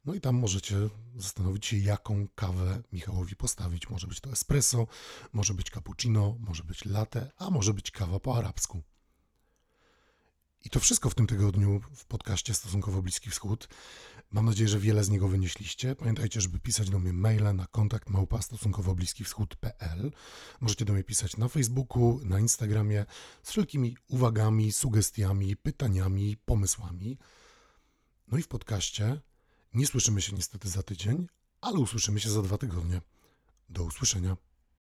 No i tam możecie zastanowić się, jaką kawę Michałowi postawić. Może być to espresso, może być cappuccino, może być latte, a może być kawa po arabsku. I to wszystko w tym tygodniu w podcaście Stosunkowo Bliski Wschód. Mam nadzieję, że wiele z niego wynieśliście. Pamiętajcie, żeby pisać do mnie maile na kontakt małpa stosunkowo bliski wschód.pl. Możecie do mnie pisać na Facebooku, na Instagramie z wszelkimi uwagami, sugestiami, pytaniami, pomysłami. No i w podcaście nie słyszymy się niestety za tydzień, ale usłyszymy się za dwa tygodnie. Do usłyszenia.